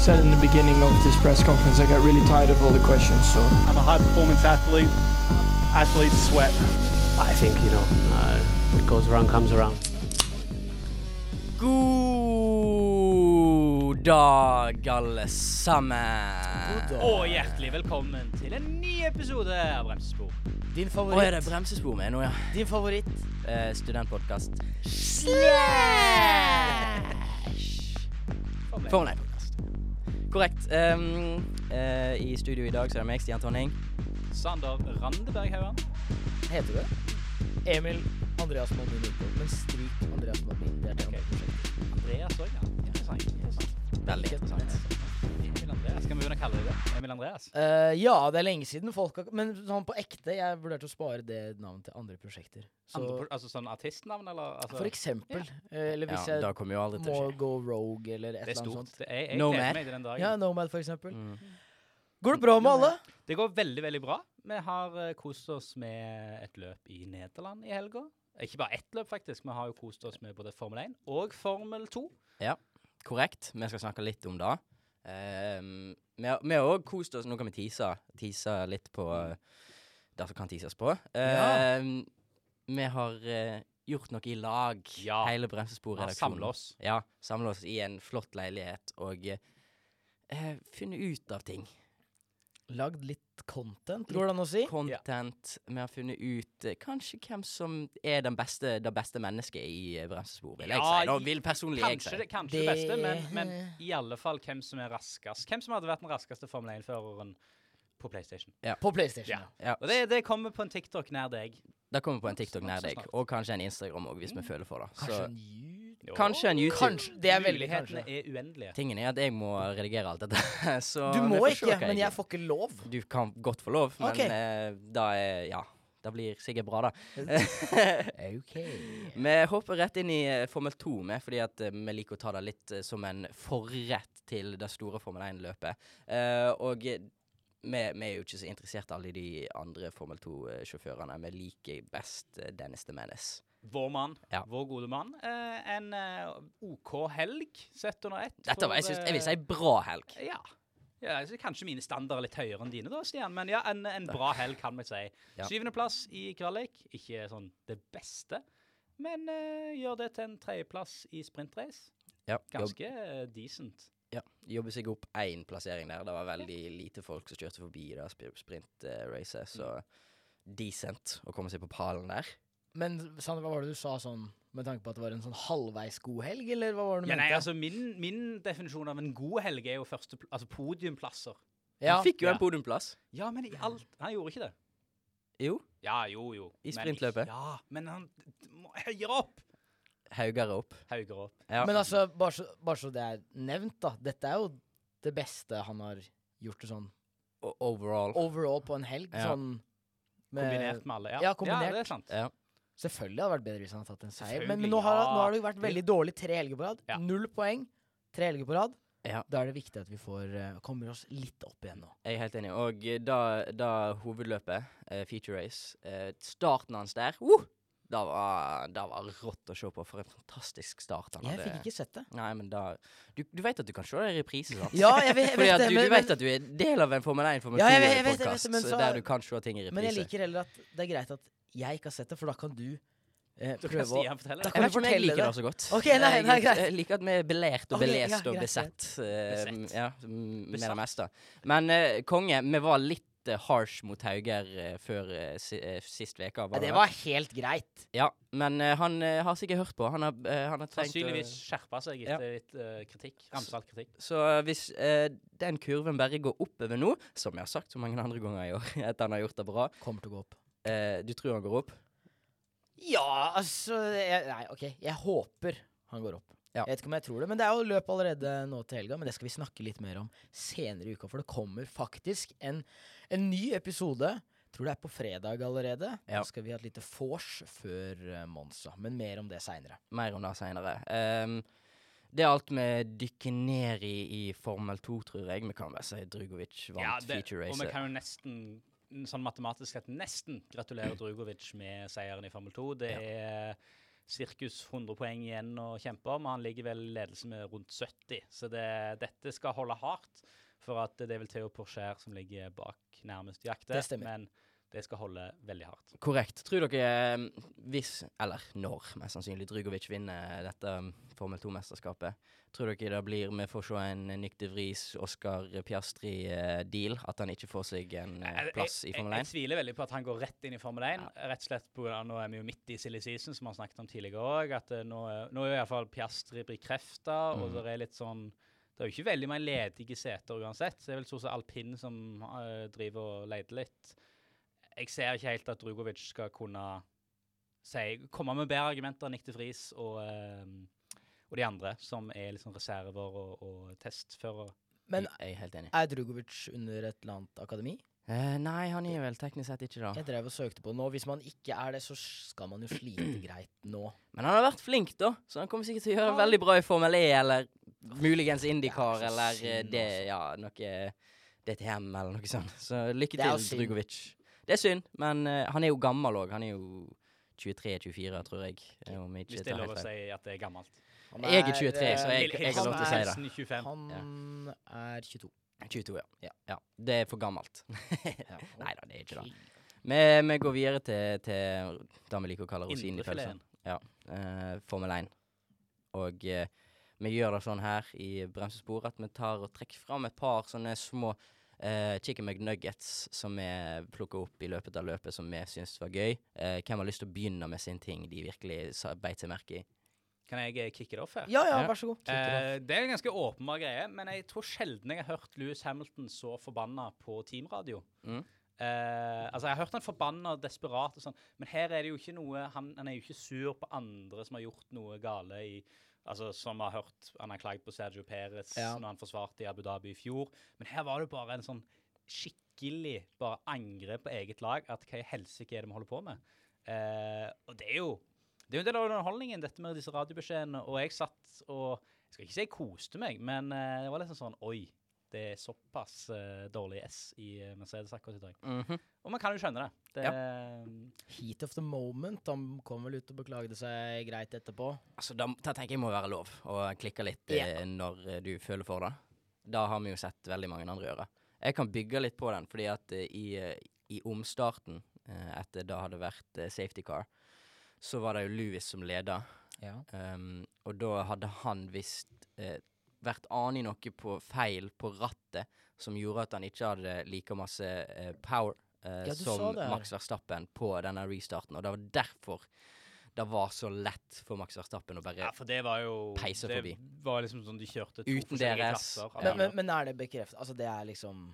said in the beginning of this press conference, I got really tired of all the questions. So I'm a high performance athlete. Athletes sweat. I think, you know, uh, what goes around comes around. God dag, alle sammen. God dag. Og hjertelig velkommen til en ny episode av Bremsespor. Din favoritt Å, er det bremsespor med nå, ja? Din favoritt. Eh, Studentpodkast. Formel 1-podkast. Korrekt. Um, uh, I studio i dag så er det meg, Stian Tonning. Sander Randeberg Haugan. Heter det? Emil Andreas Malmin Nyborg. Men stryk Andreas Malmin. Det er det okay. Andreas òg, ja. Interessant. interessant. Veldig interessant. Skal vi begynne å kalle deg det? Emil Andreas? Uh, ja, det er lenge siden folk har Men sånn på ekte, jeg vurderte å spare det navnet til andre prosjekter. Så Andre, altså sånn artistnavn, eller? Altså, for eksempel. eh, eller hvis Ja, jeg kommer jo aldri til må gå rogue eller et er eller annet sånt. Det er, jeg No gleder mer. meg til den dagen. Ja, Nomad for eksempel. Mm. Går det bra med alle? Det går veldig, veldig bra. Vi har uh, kost oss med et løp i Nederland i helga. Ikke bare ett løp, faktisk. Vi har jo kost oss med både Formel 1 og Formel 2. Ja, Korrekt. Vi skal snakke litt om det. Um, vi har òg kost oss Nå kan vi tease, tease litt på uh, det som kan teases på. Ja. Um, vi har uh, gjort noe i lag, Ja. hele Vi Ja, samle oss. Ja, samle oss i en flott leilighet og eh, funnet ut av ting. Lagd litt content, går det an å si? Content. Vi har funnet ut eh, kanskje hvem som er den beste, det beste mennesket i eh, bremsespor, vil jeg Ja, si. Da vil personlig jeg Kanskje, si. det, kanskje det, beste, men, men i alle fall hvem som er raskest. Hvem som hadde vært den raskeste Formel 1-føreren på PlayStation. På PlayStation. Ja. Ja. Ja, Og det, det kommer på en TikTok nær deg. det kommer på en TikTok nær deg, og kanskje en Instagram òg, hvis vi føler for det. Kanskje Så en YouTube? kanskje en YouTube. Kanskje. Det er veldig Mulighetene kanskje. er uendelige. Tingen er at jeg må redigere alt dette. Så Du må ikke, men jeg får ikke lov. Du kan godt få lov, men okay. eh, da er Ja. Det blir sikkert bra, da. OK. Vi hopper rett inn i eh, Formel 2 med, fordi at eh, vi liker å ta det litt eh, som en forrett til det store Formel 1-løpet. Uh, og vi, vi er jo ikke så interessert i alle de andre Formel 2-sjåførene. Vi liker best Dennis the Menace. Vår mann, Ja. vår gode mann. Eh, en eh, OK helg sett under ett. Dette var, jeg, synes, jeg vil eh, si bra helg. Ja. ja kanskje mine standarder er litt høyere enn dine, da, Stian. Men ja, en, en bra helg, kan vi si. Ja. Syvendeplass i kvalik. Ikke sånn det beste, men eh, gjør det til en tredjeplass i sprintrace. Ja, jobb, Ganske eh, decent. ja, jobber seg opp én plassering der. Det var veldig lite folk som kjørte forbi det sp- sprintracet, så decent å komme seg på pallen der. Men Sander, hva var det du sa sånn med tanke på at det var en sånn halvveis god helg, eller hva var det du Ja, nei, altså min, min definisjon av en god helg er jo første, altså podiumplasser. ja. Han fikk jo Ja. en podiumplass. Ja, men i alt Han gjorde ikke det. Jo, Ja, jo, jo. I sprintløpet? Ja, men han må høyere opp. haugere opp. Høyere opp. Ja. Men altså, bare så, bare så det er nevnt, da. Dette er jo det beste han har gjort det sånn overall. overall på en helg. Ja. Sånn med- Kombinert med alle. Ja, Ja, kombinert. Ja, det er sant. Ja. Selvfølgelig hadde det vært bedre hvis han hadde tatt en seier. Men, men nå, har, nå har det vært veldig dårlig tre helger på rad. Ja. Null poeng. Tre helger på rad. Ja. Da er det viktig at vi får, eh, kommer oss litt opp igjen nå. Jeg er helt enig. Og eh, da, da hovedløpet, uh, feature race, uh, starten hans der uh, da var, da var rått å se på. For en fantastisk start han Jeg hadde. fikk ikke sett det. Nei, men da Du, du vet at du kan se det i reprise, sant? Ja, jeg vet, jeg vet det. du, men, du vet at du er del av en Formel 1 Formel Ja, jeg vet- jeg vet det, jeg vet 2-podkast, det, men så- der du kan se ting i reprise. men jeg liker heller at det er greit at jeg ikke har sett det, for da kan du eh, prøve å Da jeg kan vet du jeg fortelle liker det det? så godt. Okay, nei, nei, jeg, jeg liker at vi er belert og Ok, ja, belest og greit, besett. uh, Besett. Ja, med det meste. Men uh, konge, vi var litt eh, harsh mot Hauger før sist uke. Det var helt greit. Ja, men han har sikkert hørt på. Han har, han har Sannsynligvis skjerpa seg Ja. litt uh, kritikk. Ramsalt kritikk. Så eh, hvis uh, den kurven bare går oppover nå, som jeg har sagt så mange andre ganger i år, at han har gjort det bra Kommer til å gå opp. Eh, Du tror han går opp? Ja, altså jeg, Nei, OK. Jeg håper han går opp. Ja. Jeg vet ikke om jeg tror det, men det er jo løp allerede nå til helga. Men det skal vi snakke litt mer om senere i uka, for det kommer faktisk en, en ny episode. Tror det er på fredag allerede. Ja. Da skal vi ha et lite vors før eh, Monza. Men mer om det seinere. Mer om det seinere. det er alt vi dykker ned i i Formel 2, tror jeg. Vi kan si Drugovic vant Ja, det, feature og vi kan jo nesten sånn matematisk sett nesten gratulere Drugovic med seieren i Formel 2. Det er sirkus 100 poeng igjen å kjempe om. Han ligger vel i ledelse med rundt 70, så det, dette skal holde hardt. For at det er vel Theo Porcher som ligger bak nærmest jakte. Det stemmer. Men det skal holde veldig hardt. Korrekt. Tror dere, eh, hvis, eller når, mest sannsynlig, Drugovic vinner dette um, Formel 2-mesterskapet, tror dere det blir vi får se en Nyk de Vries, Oscar Piastri-deal? at han ikke får seg en plass Jeg- plass i jeg, Formel jeg, 1? tviler veldig på at han går rett inn i Formel 1. Rett og slett av- Nå er vi jo midt i silly season, som vi har snakket om tidligere òg. At eh, nå, nå er iallfall Piastri bekrefta, og Mm. det er litt sånn Det er jo ikke veldig mange ledige seter uansett. Så det er vel stort sett alpin som uh, driver og leter litt. Jeg ser ikke helt at Drugovic skal kunne si, komme med bedre argumenter enn Nikte Friis og, eh, og de andre, som er liksom reserver og, og testførere. Men jeg er helt enig. er Drugovic under et eller annet akademi? Eh, nei, han er vel teknisk sett ikke da. Jeg drev og søkte på nå. Hvis man ikke er det, så skal man jo slite greit nå. Men han har vært flink, da, så han kommer sikkert til å gjøre Ja. veldig bra i Formel E, eller muligens Det så eller eh, det, altså. ja, noe DTM, eller noe sånt. Så lykke Det er til. Drugovic. Det er synd, men uh, han er jo gammel òg. Han er jo 23-24, tror jeg. Om jeg Hvis det er lov å si at det er gammelt. Han Jeg er 23, så eh, jeg- jeg har lov til å si det. Hilsen 25. Han er 22. 22, ja. Ja. ja. Det er for gammelt. Ja. Nei da, det er ikke det. Vi, vi går videre til, til det vi liker å kalle rosinen i pølsa. Ja. Uh, Formel 1. Og uh, vi gjør det sånn her i bremsespor at vi tar og trekker fram et par sånne små eh, chicken McNuggets som vi plukka opp i løpet av løpet som vi syntes var gøy. Uh, hvem har lyst til å begynne med sin ting de virkelig sa- beit seg merke i? Kan jeg eh, kicke det off her? Ja, ja, vær så god. Eh, det er en ganske åpenbar greie, men jeg tror sjelden jeg har hørt Louis Hamilton så forbanna på teamradio. Mm. Eh, altså, jeg har hørt han forbanna og desperat og sånn, men her er det jo ikke noe han, han er jo ikke sur på andre som har gjort noe gale i Altså, som har hørt Han har klagd på Sergio Perez Ja. når han forsvarte i Abu Dhabi i fjor. Men her var det bare en sånn skikkelig bare angrep på eget lag. At hva i helsike er det vi holder på med? Eh, og det er jo det er jo en del av underholdningen, dette med disse radiobeskjedene. Og jeg satt og Jeg skal ikke si jeg koste meg, men eh, det var liksom sånn Oi, det er såpass uh, dårlig S i eh, Mercedes akkurat i dag. Mhm. Og man kan jo skjønne det. det Heat of the moment. Han kom vel ut og beklagde seg greit etterpå. Altså, da, da tenker jeg må være lov å klikke litt yeah. eh, når eh, du føler for det. Da har vi jo sett veldig mange andre gjøre. Jeg kan bygge litt på den, fordi at eh, i, eh, i omstarten, eh, etter da hadde vært eh, safety car, så var det jo Louis som leda. Ja. Um, og da hadde han visst eh, vært anig noe på feil på rattet som gjorde at han ikke hadde like masse uh, power uh, Ja, som. Max Verstappen på denne restarten. Og det var derfor det var så lett for Max Verstappen å bare ja, for det var jo Peise Det forbi. var liksom sånn de kjørte to Uten forskjellige deres- klasser. Ja. Men, men, men er det bekreftet? Altså, det er liksom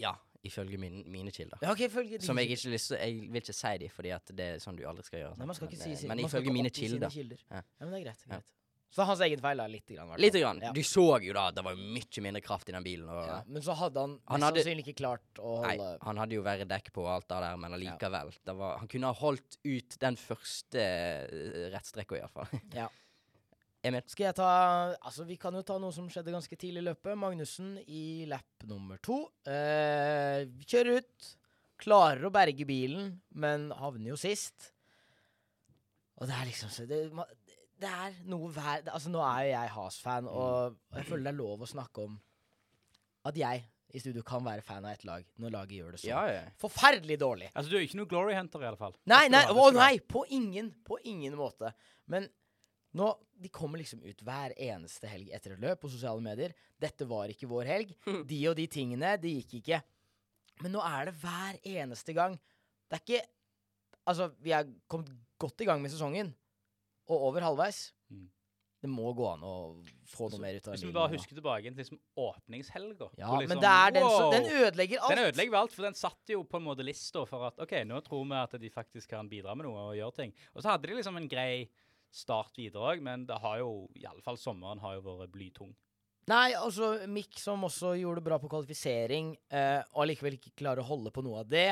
Ja, ifølge min, mine kilder. Ja, okay, følge Som jeg ikke lyst til Jeg vil ikke si de, fordi at det er sånn du aldri skal gjøre. Nei, man skal men, ikke si eh, si- men ifølge mine kilder. kilder. Ja. Ja, men det er greit. Ja. greit. Så hans egen feil, da. Lite grann. Lite grann. Ja. Du så jo da det var mye mindre kraft i den bilen. Og, Ja, men så hadde han Han hadde- sannsynlig ikke klart å Nei, han hadde jo verre dekk på og alt det der, men allikevel. Det var, han kunne ha holdt ut den første uh, rettstrekka, iallfall. Ja. Emil? Skal jeg ta Altså, vi kan jo ta noe som skjedde ganske tidlig i løpet. Magnussen i lap nummer to. Eh, kjører ut. Klarer å berge bilen, men havner jo sist. Og det er liksom så Det, det er noe hver Altså, nå er jo jeg Has-fan, og jeg føler det er lov å snakke om at jeg i studio kan være fan av ett lag når laget gjør det sånn. Ja, ja. Forferdelig dårlig. Altså, du er ikke noe glory hunter, i alle fall. Nei, nei, å nei, på ingen, på ingen måte. Men nå, de kommer liksom ut hver eneste helg etter et løp på sosiale medier. Dette var ikke vår helg. De og de tingene, det gikk ikke. Men nå er det hver eneste gang. Det er ikke Altså, vi er kommet godt i gang med sesongen, og over halvveis. Mm. Det må gå an å få noe mer ut av Hvis vi bare husker tilbake til liksom åpningshelga. Ja, liksom, men det er den som wow! Den ødelegger alt. Den ødelegger alt, for den satte jo på en måte lista for at OK, nå tror vi at de faktisk kan bidra med noe og gjøre ting. Og så hadde de liksom en grei start videre òg, men det har jo i alle fall sommeren har jo vært blytung. Nei, altså Mick som også gjorde det bra på kvalifisering, eh, og allikevel ikke klarer å holde på noe av det.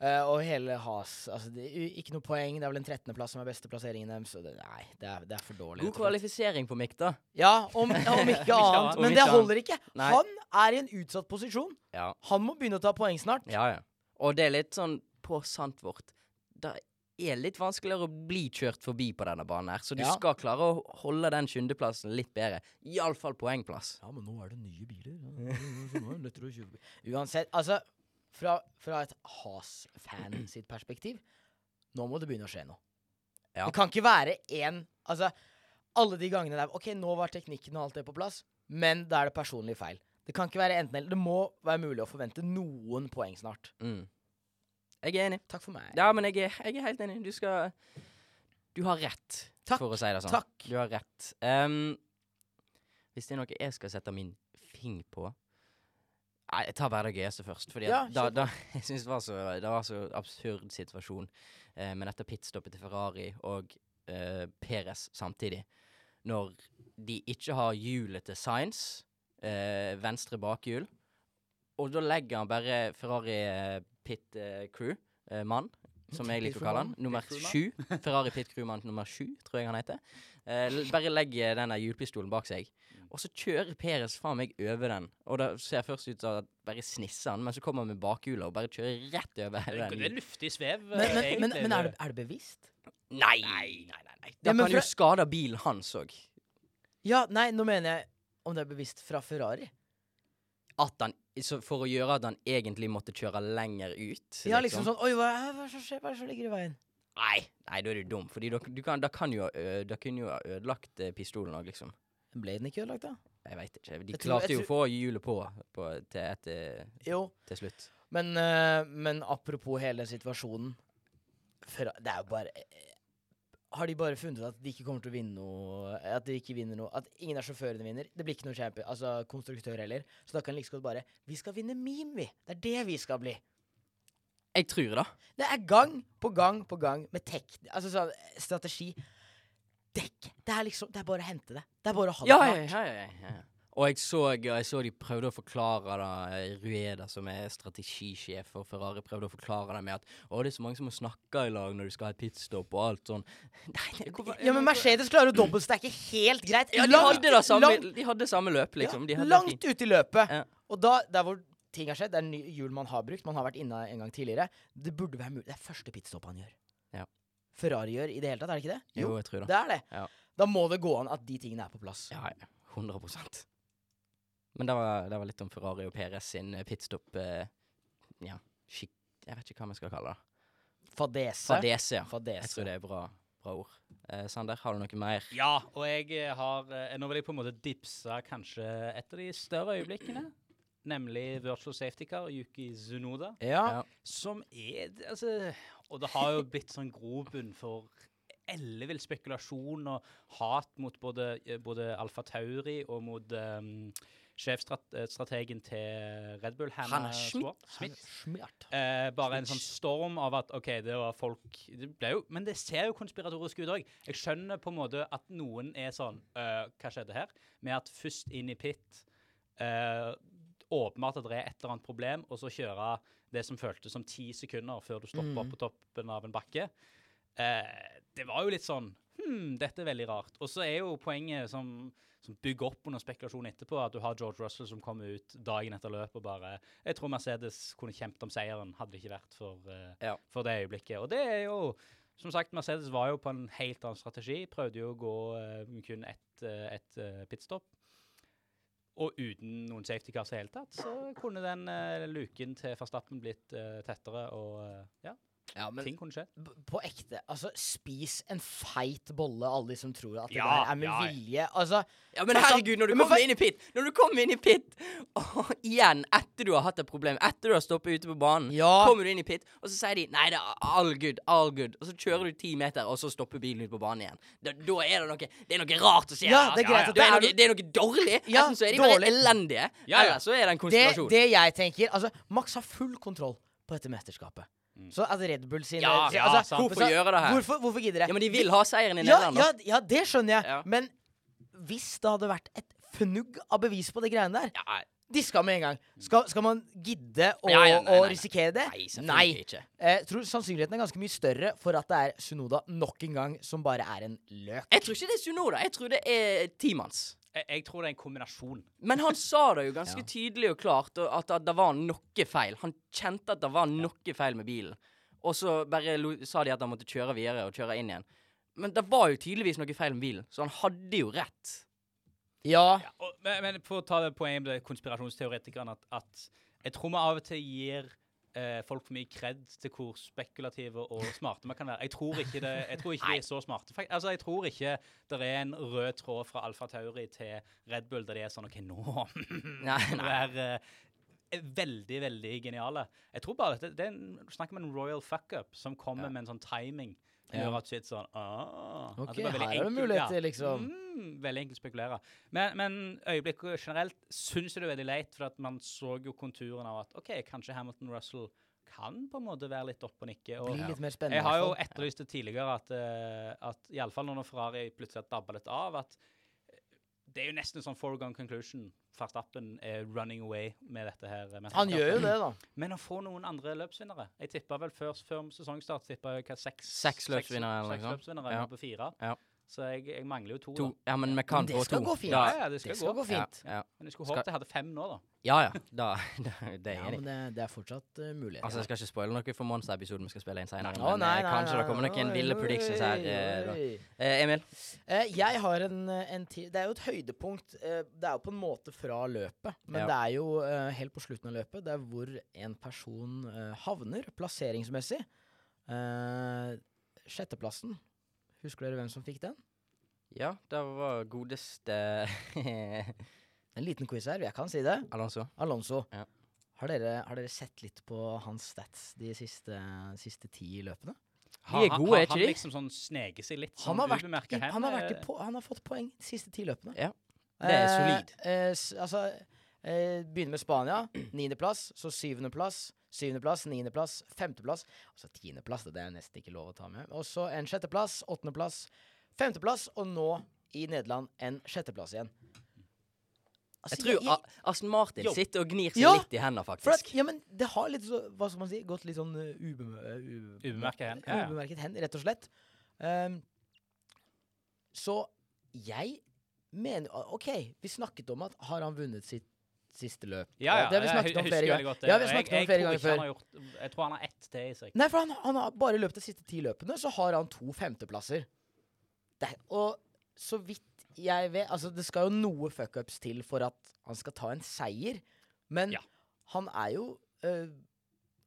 Eh, og hele Has altså det, er Ikke noe poeng. Det er vel en 13.-plass som er beste plasseringen deres. Det, nei, det er, det er for dårlig. God kvalifisering på Mikk, da. Ja, om, om ikke annet. Men det holder ikke. Nei. Han er i en utsatt posisjon. Ja. Han må begynne å ta poeng snart. Ja, ja. Og det er litt sånn på sant vårt. Det er er litt vanskeligere å bli kjørt forbi på denne banen her. Så du skal klare å holde den sjuendeplassen litt bedre. Iallfall poengplass. Ja, men nå er det nye biler. Ja, så nå er det lettere å kjøpe bil. Uansett, altså Fra, fra et Has-fan sitt perspektiv, nå må det begynne å skje noe. Ja. Det kan ikke være én Altså, alle de gangene der OK, nå var teknikken og alt det på plass, men da er det personlig feil. Det kan ikke være enten eller. Det må være mulig å forvente noen poeng snart. Mm. Jeg er enig. Takk for meg. Ja, men jeg er, jeg er helt enig. Du skal Du har rett, Takk. for å si det sånn. Takk. Du har rett. Um, hvis det er noe jeg skal sette min fing på Nei, jeg tar bare GS gøyeste først. Fordi Ja, da, da, jeg synes det var så Det var så absurd situasjon eh, med dette pitstoppet til Ferrari og eh, Perez samtidig. Når de ikke har hjulet til Science, eh, venstre bakhjul, og da legger han bare Ferrari eh, pit eh, crew, eh, mann, som jeg liker å kalle han, nummer sju. Ferrari pit crewman nummer sju, tror jeg han heter. Eh, bare legger denne hjulpistolen bak seg. Og så kjører Peres faen meg over den. Og det ser først ut som at bare snisser han, men så kommer han med bakhjula og bare kjører rett over hele den. det er luftig svev, Men, men, men, egentlig. men er, det, er det bevisst? Nei! Nei, nei, nei. Ja, kan jo skade bilen hans òg. Ja, nei, nå mener jeg om det er bevisst fra Ferrari. At han så For å gjøre at han egentlig måtte kjøre lenger ut. Ja, liksom sånn Oi, hva, hva, er det som skjer? hva er det som ligger i veien? Nei, nei, da er du dum. Fordi da, du kan, da jo Da kunne jo ha ødelagt eh, pistolen òg, liksom. Ble den ikke ødelagt, da? Jeg veit ikke. De Jeg klarte tror, jo å få hjulet på, på til, etter, Jo. til slutt. Men, uh, men apropos hele situasjonen Ferra- Det er jo bare eh, Har de bare funnet ut at de ikke kommer til å vinne noe At de ikke vinner noe At ingen av sjåførene vinner? Det blir ikke noen champion, altså konstruktør heller. Så da kan like så godt bare Vi skal vinne meme, vi! Det er det vi skal bli. Jeg tror det. Det er gang på gang på gang med tek... Altså sånn strategi. Dekk. Det er liksom Det er bare å hente det. Det er bare å ha det Ja, ja, klart. ja, ja, ja. Og jeg så, jeg så de prøvde å forklare da, Rueda, som er strategisjef for Ferrari, prøvde å forklare det med at å, det er så mange som må snakke i lag når du skal ha et pitstop og alt sånn. Nei, det, Ja, men Mercedes klarer å dobbeltstacke helt greit. ja, de Langt- hadde, samme, langt- de hadde samme løp, liksom. De Ja, langt ute ut i løpet. Ja. Og da, der hvor ting har skjedd, det er ny hjul man har brukt, man har vært inne en gang tidligere, det burde være mulig. Det er første pitstop han gjør. Ferrari gjør i det hele tatt, er det ikke det? Jo, jeg tror det. Det er det. Ja. Da må det gå an at de tingene er på plass. Ja, ja. 100 Men det var, det var litt om Ferrari og PRS sin eh, pitstop eh, Ja, skikk... Jeg vet ikke hva vi skal kalle det. Fadese. Fadese, ja. Fadese. Jeg tror det er bra, bra ord. Eh, Sander, har du noe mer? Ja, og jeg har eh, Nå vil jeg på en måte dipse kanskje et av de større øyeblikkene. Nemlig virtual safety car, Yuki Zunoda. Ja. Ja. Som er Altså Og det har jo blitt sånn grobunn for ellevill spekulasjon og hat mot både, eh, både Alfa Tauri og mot um, sjefstrategen til Red Bull, Hannah Hannah Schmidt. Schmidt. Smith. Eh, bare en sånn storm av at OK, det var folk det ble jo, Men det ser jo konspiratorisk ut òg. Jeg skjønner på en måte at noen er sånn øh, Hva skjedde her? Med at først inn i pit uh, Åpenbart at det er et eller annet problem, og så kjøre det som føltes som ti sekunder før du stopper Mm. opp på toppen av en bakke. Eh, det var jo litt sånn Hm, dette er veldig rart. Og så er jo poenget som, som bygger opp under spekulasjon etterpå, at du har George Russell som kommer ut dagen etter løpet og bare Jeg tror Mercedes kunne kjempet om seieren, hadde det ikke vært for, eh, Ja. for det øyeblikket. Og det er jo Som sagt, Mercedes var jo på en helt annen strategi. Prøvde jo å gå eh, kun ett uh, et, eh, pitstop. Og uten noen safety cars i hele tatt, så kunne den eh, luken til Verstappen blitt eh, tettere, og eh, ja, Ja, men ting kunne skje. på ekte, altså, spis en feit bolle, alle de som tror at det Ja, der er med ja, ja. vilje. Altså, Ja, men Men herregud, når du kommer inn i pit Når du kommer inn i pit Og igjen, etter du har hatt et problem Etter du har stoppet ute på banen Ja. Kommer du inn i pit Og så sier de Nei, det er all good, all good Og så kjører du ti meter Og så stopper bilen ut på banen igjen Da, da er det noe Det er noe rart å si Ja, det er greit at det, det er noe, det er noe dårlig Ja, Enten så er de dårlig. bare elendige Ja, ja. Eller så er det en det, det jeg tenker Altså, Max har full kontroll på dette mesterskapet. Så at Red Bull sin Ja, si- ja, altså, sant. Hvorfor gjøre det her? Hvorfor, hvorfor gidder det? Ja, men de vil ha seieren i ja, Nederland ja, da. ja, det skjønner jeg. Ja. Men hvis det hadde vært et fnugg av bevis på det greiene der Ja, skal med en gang. Skal, skal man gidde å, Ja, ja, nei, å nei, nei. risikere det? Nei, selvfølgelig ikke Jeg tror sannsynligheten er ganske mye større for at det er Sunoda nok en gang som bare er en løk. Jeg tror ikke det er Sunoda Jeg tror det er teamans Jeg, jeg tror det er en kombinasjon. Men han sa det jo ganske Ja. tydelig og klart, at, at det var noe feil. Han kjente at det var noe feil med bilen. og så bare lo, sa de at han måtte kjøre videre og kjøre inn igjen. Men det var jo tydeligvis noe feil med bilen, så han hadde jo rett. Ja. Ja, og, men, men for å ta det poenget med konspirasjonsteoretikerne, at, at jeg tror vi av og til gir eh, folk for mye kred til hvor spekulative og smarte vi kan være. Jeg tror ikke, det, jeg tror ikke de er så smarte. Altså, Jeg tror ikke det er en rød tråd fra Alfa Tauri til Red Bull der de er sånn OK, nå Nei, være eh, veldig, veldig geniale. Jeg tror bare at det, det er en, snakker om en royal fuck-up som kommer Ja. med en sånn timing. Gjør at shit sånn ah, OK, det her er det muligheter, liksom. Mm, veldig enkelt å spekulere. Men, men øyeblikket generelt syns jeg det er veldig leit, for at man så jo konturen av at OK, kanskje Hamilton Russell kan på en måte være litt opp og nikke. Og Blir litt mer spennende. jeg har jo etterlyst det tidligere, at, uh, at iallfall når Ferrari plutselig har dabba litt av, at det er jo nesten en sånn foregone conclusion. Farstappen er running away med dette her. Han gjør jo det, da. Men å få noen andre løpsvinnere Jeg tippa vel før, før sesongstart tippa jeg hva, seks, Seks løpsvinnere seks sånt. løpsvinnere Ja. på fire. Ja. Så jeg, jeg mangler jo to. To. Da. Ja, men vi kan Men det få skal to. gå fint. Da, Ja, ja, det skal, Det skal gå gå. fint. Ja, ja. Men jeg skulle Skal- håpet jeg hadde fem nå, da. ja. ja. Da, da, det er jeg enig i. men det, det er fortsatt uh, muligheter. Altså, Jeg skal ikke spoile noe for Monster-episoden vi skal spille inn senere. Å, Men nei, eh, nei, kanskje nei, det kommer noen ville predictions her. oi, eh, da. Eh, Emil? Eh, jeg har en, eh, en ti Det er jo et høydepunkt. eh, det er jo på en måte fra løpet, men Ja. det er jo eh, helt på slutten av løpet. Det er hvor en person eh, havner plasseringsmessig. Eh, sjetteplassen. Husker dere hvem som fikk den? Ja, det var godeste En liten quiz her, jeg kan si det. Alonso. Alonso. Ja. Har, dere, har dere sett litt på hans stats de siste, siste ti løpene? De er gode, er ikke han liksom sånn sneket seg litt Han sånn har, vært i, han, har vært eh, på, han har fått poeng de siste ti løpene. Ja. Det er solid. Eh, s- altså, eh, begynner med Spania. Niendeplass, så syvendeplass. Syvendeplass, niendeplass, femteplass. Altså tiendeplass, det er nesten ikke lov å ta med. Og så en sjetteplass, åttendeplass, femteplass, og nå i Nederland en sjetteplass igjen. Altså, Jeg tror A- Aston Martin Jo. sitter og gnir seg Ja, litt i hendene, for at, faktisk. ja, men det har litt så, hva skal man si, gått litt sånn uh, ubem, uh, ube- Ubemerket hen, ja, ja. Ubemerket hen, rett og slett. Um, så jeg mener OK, vi snakket om at har han vunnet sitt siste løp? Ja, ja, det har vi snakket om flere ganger. godt. Ja, vi snakket jeg, om flere ganger før. gjort, jeg tror han har ett til i seg. Nei, for han, han har bare løpt de siste ti løpene, så har han to femteplasser. Det, og så vidt jeg vet Altså, det skal jo noe fuckups til for at han skal ta en seier, men Ja. han er jo øh,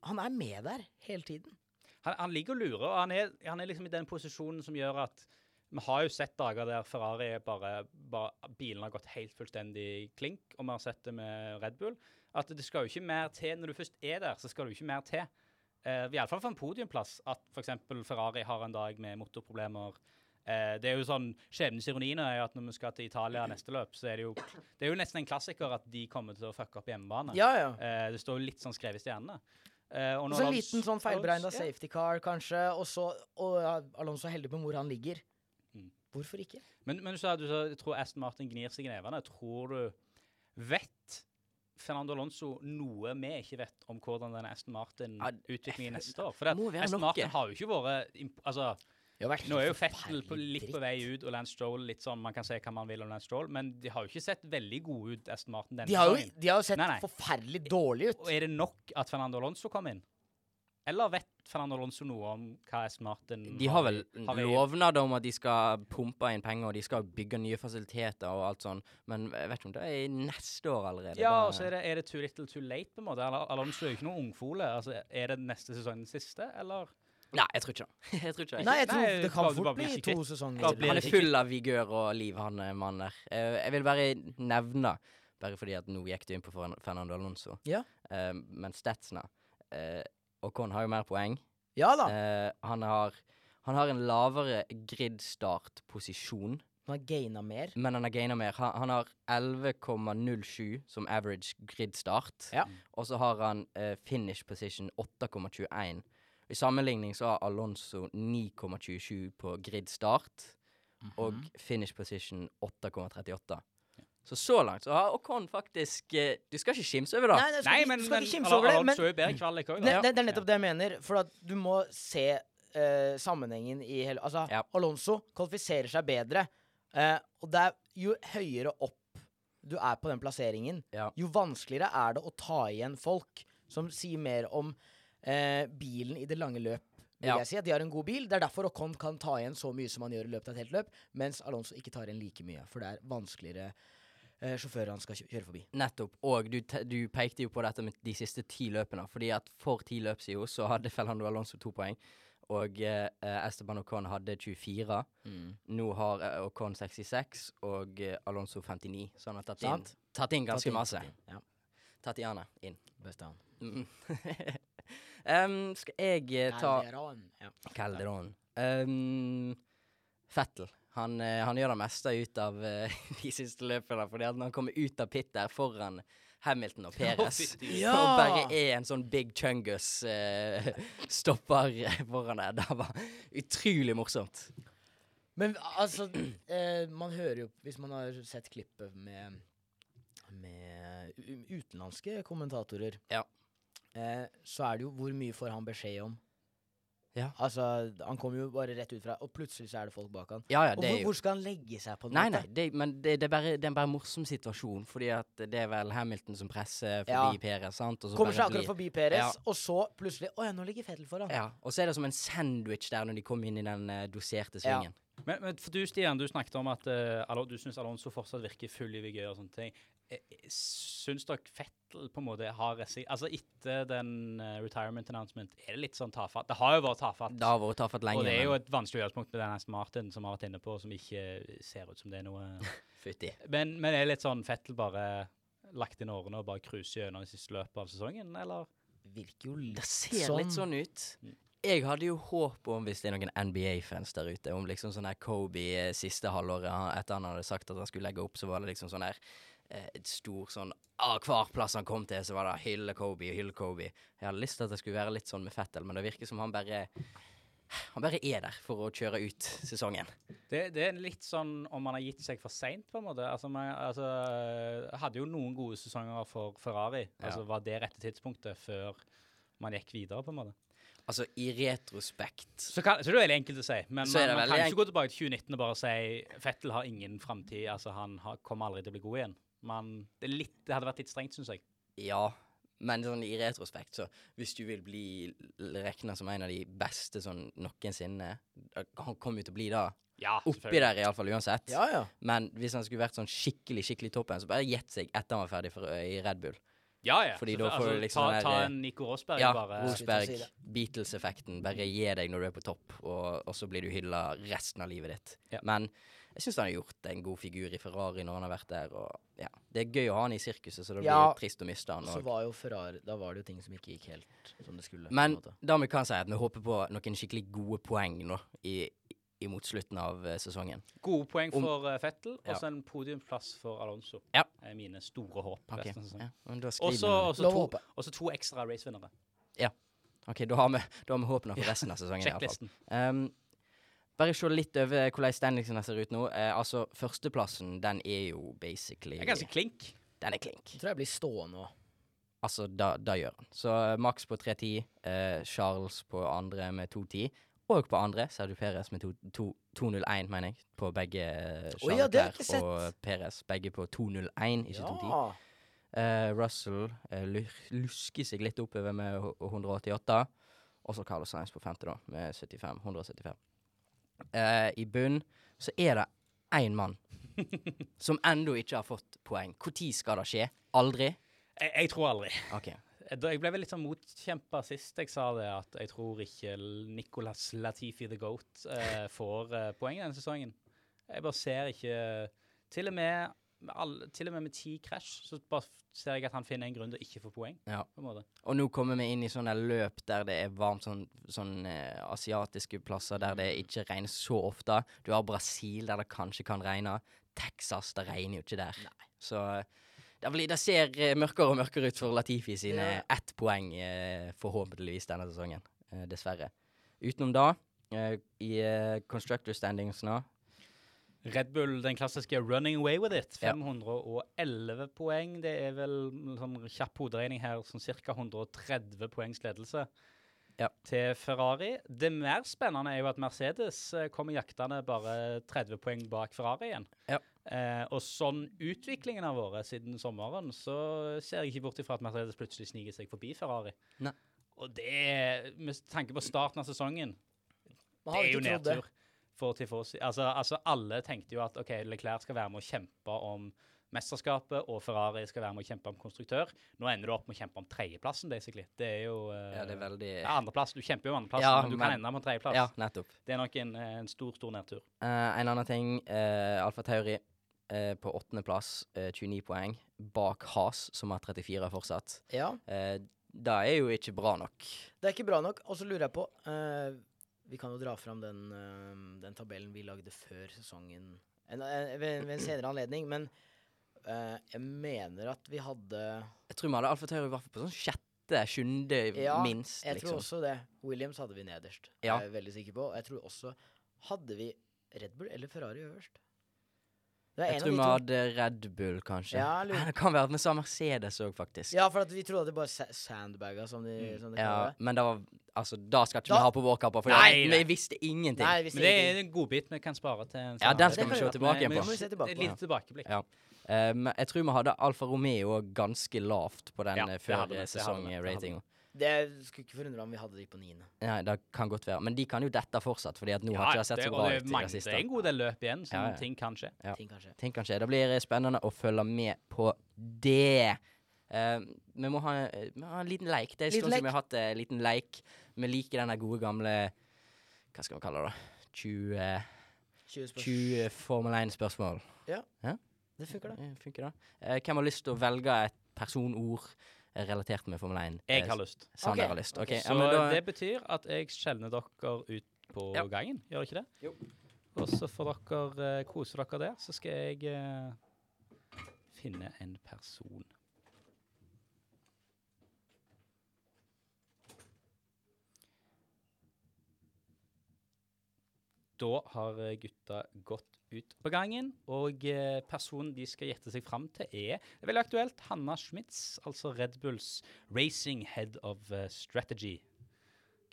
Han er med der hele tiden. Han, han ligger og lurer, og han er, han er liksom i den posisjonen som gjør at Vi har jo sett dager der Ferrari er bare, bare Bilene har gått helt fullstendig klink, og vi har sett det med Red Bull. At det skal jo ikke mer til når du først er der, så skal du ikke mer til. Uh, Iallfall for en podiumplass. At f.eks. Ferrari har en dag med motorproblemer. Uh, det er jo sånn, Skjebnens ironi er jo at når vi skal til Italia neste løp, så er det jo Det er jo nesten en klassiker at de kommer til å fucke opp hjemmebane. Ja, ja. Uh, det står jo litt sånn skrevet i stjernene. Uh, og så en liten sånn feilberegna safety car, kanskje, og så Og Alonso heldig på hvor han ligger. Hvorfor ikke? Men, men du sa du sa, jeg tror Aston Martin gnir seg i nevene. Tror du Vet Fernando Alonso noe vi ikke vet om hvordan denne Aston Martin-utviklingen neste år? For Aston. Martin har jo ikke vært altså, Nå er jo Fettel litt på vei ut, og Lance Stroll litt sånn Man kan si hva man vil om Lance Stroll, men de har jo ikke sett veldig gode ut, Aston Martin, denne De har jo, de har jo sett Nei, nei. forferdelig dårlig ut. Og er det nok at Fernando Alonso kom inn? Eller vet Fernando Alonso noe om hva Aston Martin De har vel har i- om at de skal pumpe inn penger, og de skal bygge nye fasiliteter og alt sånn, men jeg vet ikke om det er i neste år allerede. Ja, og så er det, er det too little too late, på en måte. Alonso er jo ikke noen ungfole. Altså, er det neste sesong den siste, eller? Nei, jeg tror ikke det. Jeg tror ikke det. Nei, jeg tror Nei, det kan fort bli to sesonger. Han er full av vigør og liv, han eh, mannen der. Eh, jeg vil bare nevne, bare fordi at nå gikk du inn på Fernando Alonso, Ja. Eh, men statsene Ocon har jo mer poeng. Ja da. Eh, han, har, han har en lavere grid-start-posisjon, Han har gaina mer. men han har gaina mer. Han, han har 11,07 som average grid-start, Ja. og så har han eh, finish position 8,21. I sammenligning så har Alonso 9,27 på grid-start, og Mhm. finish position 8,38. Så så langt så har Ocon faktisk eh, Du skal ikke skimse over det. Nei, skal, Nei, men, du skal men ikke kimse over det. Men Alonso jo bedre kvalik òg, det, ne, det, det er nettopp det jeg mener. For at du må se eh, sammenhengen i hele Altså, Ja. Alonso kvalifiserer seg bedre. eh, og det er jo høyere opp du er på den plasseringen, Ja. jo vanskeligere er det å ta igjen folk som sier mer om eh, bilen i det lange løp. Vil Ja. jeg si at De har en god bil. Det er derfor Ocon kan ta igjen så mye som han gjør i løpet av et helt løp, mens Alonso ikke tar igjen like mye. For det er vanskeligere eh, sjåførene skal kjøre forbi. Nettopp. Og du, du pekte jo på dette med de siste ti løpene. Fordi at for ti løp siden så hadde Fernando Alonso to poeng. Og eh, Esteban Ocon hadde 24. Nå har eh, Ocon 66 og eh, Alonso 59. Så han har tatt inn, tatt inn ganske Tatt inn, masse. tatt inn. Ja, Tatiana inn. beste han. Mm. Em, skal jeg eh, ta Calderon. Ja. Calderon. Um, Fettel. Han, eh, han gjør det meste ut av eh, de siste løpene. Fordi at når han kommer ut av pit der foran Hamilton og Perez. Ja! Og bare er en sånn big chungus eh, stopper foran der. Det var utrolig morsomt. Men altså, eh, man hører jo Hvis man har sett klippet med Med utenlandske kommentatorer, Ja. eh, så er det jo hvor mye får han beskjed om? Ja. Altså, Han kommer jo bare rett ut fra Og plutselig så er det folk bak han. Ja, ja, Og hvor, jo hvor skal han legge seg på en Nei, måte? nei, det, men det, det, er bare, det er bare en morsom situasjon. Fordi at det er vel Hamilton som presser Ja. forbi Perez, sant? Og så Kommer seg akkurat blir- forbi Peres, Ja. og så plutselig Å ja, nå ligger Fettel foran. Ja, og så er det som en sandwich der når de kommer inn i den uh, doserte Ja. svingen. Men, men for du, Stian, du snakket om at uh, du syns Alonso fortsatt virker full i vigør og sånne ting. Eh, Syns dere Fettel på en måte har. Altså, etter den eh, retirement announcement, er det litt sånn tafatt? Det har jo vært tafatt. Det har vært tafatt lenge. og det er jo et vanskelig utgangspunkt med den Aston Martin som har vært inne på, som ikke ser ut som det er noe fytti. Men, men er det litt sånn Fettel bare lagt inn årene og bare cruiser gjennom det siste løpet av sesongen, eller? Virker jo litt Det ser litt sånn ut. Mm. Jeg hadde jo håp om, hvis det er noen NBA-fans der ute, om liksom sånn her Kobe eh, siste halvåret etter han hadde sagt at han skulle legge opp, så var det liksom sånn her et stor sånn ah, Hver plass han kom til, så var det hylle Kobe, hylle Kobe. Jeg hadde lyst til at det skulle være litt sånn med Fettel, men det virker som han bare Han bare er der for å kjøre ut sesongen. Det, det er litt sånn om man har gitt seg for seint, på en måte. Altså, man altså, hadde jo noen gode sesonger for Ferrari. Ja. Altså, Var det rette tidspunktet før man gikk videre, på en måte? Altså, i retrospekt Så, kan, så det er veldig enkelt å si. Men man, man kan ikke gå tilbake til 2019 og bare si Fettel har ingen framtid. Altså, han har, kommer aldri til å bli god igjen. Man, det, er litt, det hadde vært litt strengt, syns jeg. Ja, men sånn i retrospekt, så hvis du vil bli regna som en av de beste sånn noensinne Han kommer jo til å bli da. Ja, Oppi der iallfall, uansett. Ja, ja. Men hvis han skulle vært sånn skikkelig skikkelig toppen, så bare gjett seg etter han var ferdig for, i Red Bull. Ja, ja. Fordi da får du altså, liksom ta, ta en Nico Rosberg Ja, bare. Rosberg, si Beatles-effekten. Bare gi deg når du er på topp, og, og så blir du hylla resten av livet ditt. Ja. Men jeg syns han har gjort en god figur i Ferrari når han har vært der. Og ja, Det er gøy å ha han i sirkuset, så det blir Ja. trist å miste han. Så var jo Ferrari Da var det jo ting som ikke gikk helt som det skulle. men da vi kan si at vi håper på noen skikkelig gode poeng nå i, i mot slutten av eh, sesongen. Gode poeng Om- for uh, Fettel, og Ja. så en podiumplass for Alonso. Ja. er mine store håp. Ok, resten av sesongen. ja, det. også, to, ekstra racevinnere. Ja. Ok, da har vi, da har vi håpene for resten av sesongen. i alle fall. Sjekklisten. Um, bare se litt over hvordan standingsene ser ut nå. Eh, altså, Førsteplassen den er jo basically Det er ganske klink. Den er klink. Jeg tror jeg blir stående òg. Altså, da, da gjør han. Så eh, Max på 3.10, eh, Charles på andre med 2.10. Og på andre Sergio Perez med to- to- 2.01, mener jeg. På begge Charles ja, det har jeg ikke sett. og Perez. Begge på 2.01, ikke 2.10. Ja. Eh, Russell eh, lusker seg litt oppover med 188. Og så Carlos Sainz på femte, da, med 75. 175. Eh, I bunn så er det én mann som ennå ikke har fått poeng. Når skal det skje? Aldri? Jeg, jeg tror aldri. Okay. Jeg ble vel litt sånn motkjempa sist jeg sa det, at jeg tror ikke Nicolas Latifi the Goat eh, får eh, poeng denne sesongen. Jeg bare ser ikke Til og med alle, til og med med ti krasj, så bare ser jeg at han finner en grunn til å ikke få poeng. Ja. på en måte. Og nå kommer vi inn i sånne løp der det er varmt, sånn, sånn eh, asiatiske plasser der det ikke regner så ofte. Du har Brasil der det kanskje kan regne. Texas, det regner jo ikke der. Så eh, det, blir, det ser eh, mørkere og mørkere ut for Latifi sine Ja. ett poeng, eh, forhåpentligvis, denne sesongen. Eh, dessverre. Utenom da, eh, i constructor standings nå Red Bull, den klassiske 'running away with it'. Ja. 511 poeng. Det er vel en sånn kjapp hoderegning her, sånn ca. 130 poengs ledelse Ja. til Ferrari. Det mer spennende er jo at Mercedes eh, kommer jaktende bare 30 poeng bak Ferrari igjen. Ja. Eh, og sånn utviklingen har vært siden sommeren, så ser jeg ikke bort ifra at Mercedes plutselig sniker seg forbi Ferrari. Nei. Og det, med tanke på starten av sesongen, det er jo nedtur for Tifosi. Altså, altså, alle tenkte jo at OK, Leclerc skal være med å kjempe om mesterskapet, og Ferrari skal være med å kjempe om konstruktør. Nå ender du opp med å kjempe om tredjeplassen, basically. Det er jo uh, Ja, det er veldig ja, andreplass. Du kjemper jo om andreplassen, Ja, men du men- kan ende med tredjeplass. Ja, nettopp. Det er nok en, eh, en stor, stor nedtur. Uh, en annen ting. Uh, Alfa Tauri uh, på åttendeplass, uh, 29 poeng. Bak Has, som har 34 fortsatt. Ja, Uh, det er jo ikke bra nok. det er ikke bra nok. Og så lurer jeg på eh, Vi kan jo dra fram den, eh, den tabellen vi lagde før sesongen en, ved, ved en senere anledning, men uh, jeg mener at vi hadde Jeg tror vi hadde Alfa Tauri i hvert fall på sånn sjette, sjuende Ja, minst. Jeg tror liksom. også det. Williams hadde vi nederst. Ja. Er jeg veldig sikker på. Jeg tror også Hadde vi Red Bull eller Ferrari øverst? Jeg tror vi hadde Red Bull, kanskje. Ja, Nei, det kan være at vi sa Mercedes òg, faktisk. Ja, for at vi trodde at det bare sa sandbager, som de, som de Ja, det. men det var Altså, da skal ikke Da- vi ha på vår kappe, for Nei, vi visste ingenting. Nei, visste Men det er en godbit vi kan spare til en Ja, den skal vi se tilbake igjen på. vi tilbake på, lite tilbakeblikk. Ja. Eh, jeg tror vi hadde Alfa Romeo ganske lavt på den Ja, eh, før sesongratinga. Det skulle ikke forundre meg om vi hadde de på niende. Nei, det kan godt være. Men de kan jo dette fortsatt, fordi at nå har ikke det sett så bra ut i det siste. Det er en god del løp igjen, så Ja, ja. ting kan skje. Ja. Ting kan skje. Ting kan skje. Det blir eh, spennende å følge med på det. Uh, vi må ha, eh, vi må ha en liten leik. Det er en stund siden vi har hatt eh, en liten leik. Vi liker den gode gamle Hva skal vi kalle det? da? 20, 20 spørsmål. 20 Formel 1-spørsmål. Ja, Det funker, det. Eh, Funker det? Eh, hvem har lyst til å velge et personord eh, relatert med Formel 1? Jeg har lyst. Sander okay. har lyst. Okay. Så ja, da, det betyr at jeg skjelner dere ut på Ja. gangen, gjør det ikke det? Jo. Og så får dere uh, kose dere der, så skal jeg uh, finne en person. Da har eh, gutta gått ut på gangen, og eh, personen de skal gjette seg fram til, er det er veldig aktuelt Hanna Schmitz, altså Red Bulls Racing Head of eh, Strategy.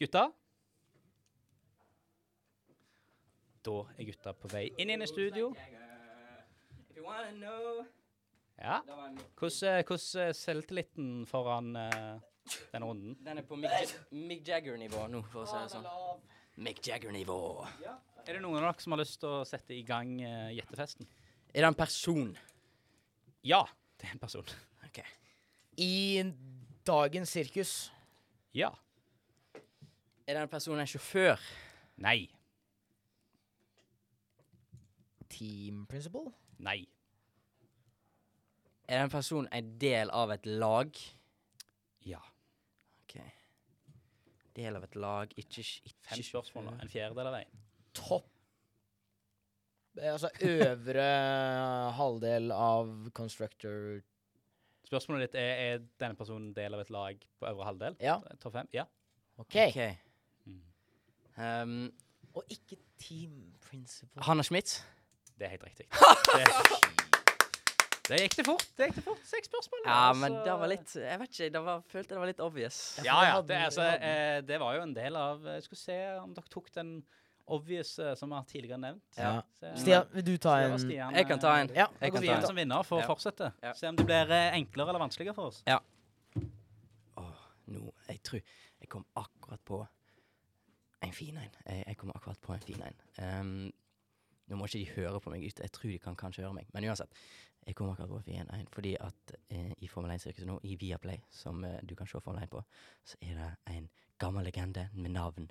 Gutta? Da er gutta på vei inn i studio. Ja. Hvordan eh, er selvtilliten foran uh, denne runden? Den er på Mick, Mick Jagger-nivå nå, for å si det sånn. Mick Jagger-nivå. Er det noen av dere som har lyst til å sette i gang eh, gjettefesten? Er det en person? Ja, det er en person. Ok. I dagens sirkus Ja. Er det en person en sjåfør? Nei. Team Principle? Nei. Er den personen en del av et lag? Ja. Ok. Del av et lag, ikke, ikke Fem spørsmål, da. En fjerdedel av veien. Topp eh, Altså øvre halvdel av Constructor Spørsmålet ditt er er denne personen del av et lag på øvre halvdel? Ja. Topp fem? Ja. OK. okay. Mm. Um, Og ikke Team Principle. Hanna Schmidt. Det er helt riktig. Det, det gikk det fort. Det gikk det fort. Seks spørsmål. Ja, altså. men det var litt Jeg vet ikke, det var, følte det var litt obvious. Ja, Ja, Det, altså, eh, det var jo en del av Jeg skulle se om dere tok den obvious eh, som vi har tidligere nevnt. Ja. Se- Stian, vil du ta en Stian, Jeg kan ta en. eh, Ja, Jeg kan ta en. som vinner for Ja. å fortsette. Ja. Se om det blir eh, enklere eller vanskeligere for oss. Åh, nå Jeg tror Jeg kom akkurat på en fin en. Jeg, jeg kom akkurat på en fin en. Um, nå må ikke de høre på meg ute. Jeg tror de kan kanskje høre meg. Men uansett. Jeg kom akkurat på en fin en fordi at eh, i Formel 1-sirkuset nå, i Viaplay, som eh, du kan se Formel 1 på, så er det en gammel legende med navn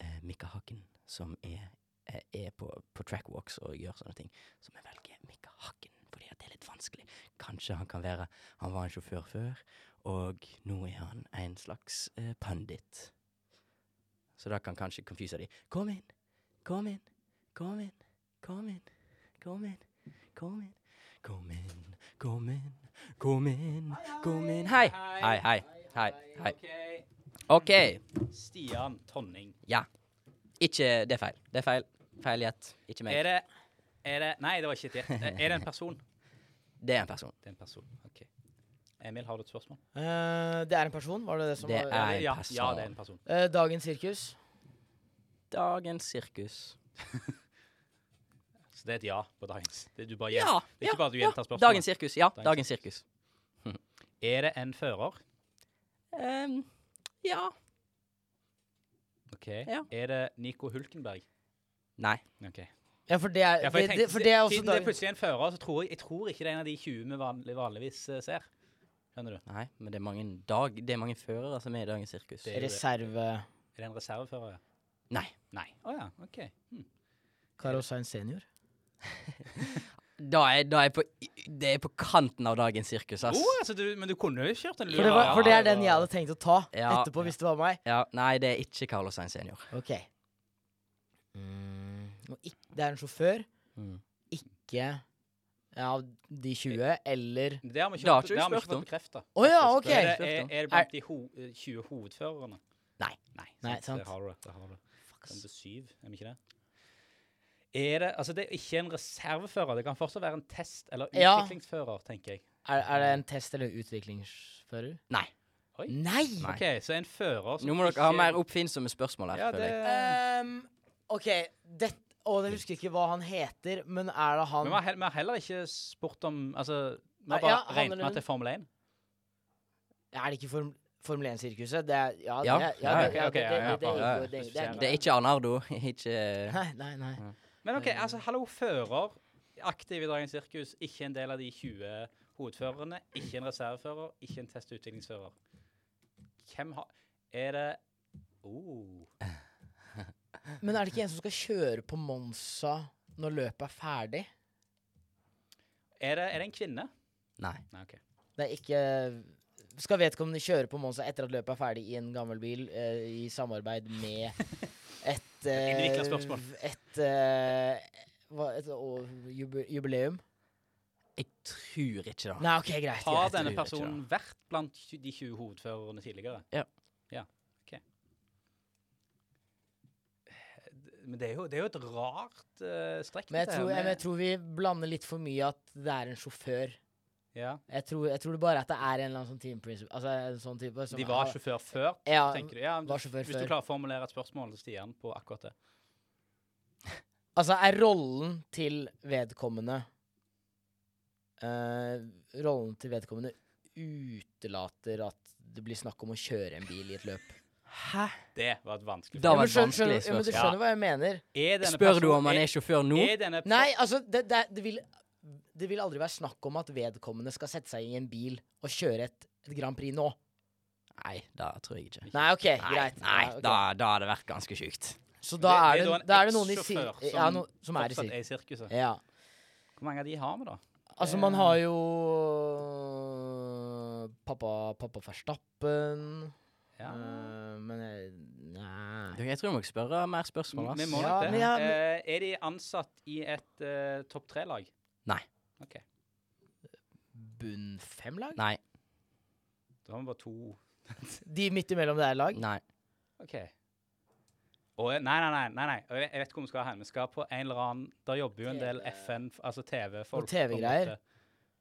eh, Mikka Hakken, som er, eh, er på, på trackwalks og gjør sånne ting. Så vi velger Mikka Hakken fordi det er litt vanskelig. Kanskje han kan være Han var en sjåfør før, og nå er han en slags eh, pundit. Så da kan kanskje confuse de. Kom inn, kom inn, kom inn, kom inn, kom inn, kom inn. Kom inn, kom inn, kom inn, kom inn. Hei! Hei, hei, hei. hei. OK. Stian Tonning. Ikke Det er feil. Det er feil. Feil gjett. Ikke meg. Er det, er det Nei, det var ikke et gjett. Er det en person? Det er en person. Det er en person. OK. Emil, har du et spørsmål? Uh, det er en person, var det det som Det var er en ja, person. ja, det er en person. Uh, Dagens sirkus. Dagens sirkus. Så det er et ja på dagens. Det, du bare. Ja! det er ikke bare at du gjentar spørsmålet. Dagens sirkus. Ja, Dagens dagens sirkus. Er det en fører? Ehm, ja, OK. Ja. Er det Nico Hulkenberg? Nei. OK. Ja, for det er, Ja, for jeg det, tenkte, det, for det er også Siden det er plutselig en fører, så tror jeg, jeg tror ikke det er en av de 20 vi vanlig, vanligvis eh, ser. Skjønner du? Nei, men det er mange, dag, det er mange førere som er i dagens sirkus. Det er det. reserve Er det en reservefører? Nei. Nei. Å ja, OK. Hm. Carlos Sainz senior. Da er, da er på, det er på kanten av dagens sirkus, ass. Oh, altså, du, men du kunne jo kjørt en lur. For det, var, for det er den jeg hadde tenkt å ta Ja. etterpå, hvis det var meg. Ja, nei, det er ikke Carlos Sainz senior. Ok. Mm, det er en sjåfør, Mm. ikke av de 20, eller Det har vi Det ikke, ikke det har vi ikke fått bekrefta. Å ja, OK! Er, det- er, er det blant de ho eh, 20 hovedførerne? Nei. Nei, Nei, sant. sant. Der har du det. Har du det. Kom til syv, er vi ikke det? Er det, altså det er ikke en reservefører. Det kan fortsatt være en test- eller Ja. utviklingsfører, tenker jeg. Er, er det en test- eller utviklingsfører? Nei. Oi. Nei! Nei. OK, så en fører som Nå må dere ha ikke- mer oppfinnsomme spørsmål her. Ja, føler det jeg. Ehm, OK, det Å, jeg husker ikke hva han heter, men er det han Men vi har, vi har heller ikke spurt om Altså, vi har Ja, bare ja, regnet med at det er Formel 1. Er det ikke Form, Formel 1-sirkuset? Det er Ja, Ja, det, ja, det, ok, ok, ja, ja, det, det, ja, ja. det, det er Det Det er ikke Arnardo, ikke Nei, nei, nei. Men OK, altså, hallo, fører. Aktiv i dagens sirkus. Ikke en del av de 20 hovedførerne. Ikke en reservefører. Ikke en testutviklingsfører. Hvem har Er det oh. Men er det ikke en som skal kjøre på Monsa når løpet er ferdig? Er det, er det en kvinne? Nei. Nei, okay. Det er ikke Skal vedkommende kjøre på Monza etter at løpet er ferdig i en gammel bil, eh, i samarbeid med et Innvikla spørsmål. Et, eh, hva, et jubileum? Jeg tror ikke det. Nei, OK, greit. Har greit. denne personen vært blant de 20 hovedførerne tidligere? Ja. Ja, OK. Men det er jo, det er jo et rart uh, strekk. Men jeg tror, jeg, jeg tror vi blander litt for mye at det er en sjåfør. Ja. Jeg tror, jeg tror det bare at det er en eller annen sånn team principle Altså en sånn type som De var har- sjåfør før, Ja, tenker du? Ja, var sjåfør hvis du klarer å formulere et spørsmål til Stian på akkurat det. Altså, er rollen til vedkommende uh, Rollen til vedkommende utelater at det blir snakk om å kjøre en bil i et løp? Hæ? Det var et vanskelig spørsmål. Ja, men skjønner- skjønner- ja, men du skjønner hva jeg mener? Er denne Spør du om han er sjåfør nå? Er denne Nei, altså, det, det, det, vil, det vil aldri være snakk om at vedkommende skal sette seg i en bil og kjøre et, et Grand Prix nå. Nei, da tror jeg ikke. Nei, OK, Nei, greit. nei Ja, okay. da, da hadde det vært ganske sjukt. Så da er det, da da er det noen i sir som, ja, no, som er i er sirkuset. Ja. Hvor mange av de har vi, da? Altså, man har jo pappa, pappa Verstappen Ja. eh, Men jeg, nei Jeg tror vi må spørre mer spørsmål. Vi må Ja, det. men ja, men- Eh, er de ansatt i et uh, topp tre-lag? Nei. OK. Bunn fem-lag? Nei. Da har vi bare to. De midt imellom det er lag? Nei. OK. Og, nei, nei, nei. nei, nei. Og Jeg, jeg vet hvor vi skal hen. Vi skal på en eller annen Der jobber jo en del FN, altså TV-folk. TV-greier.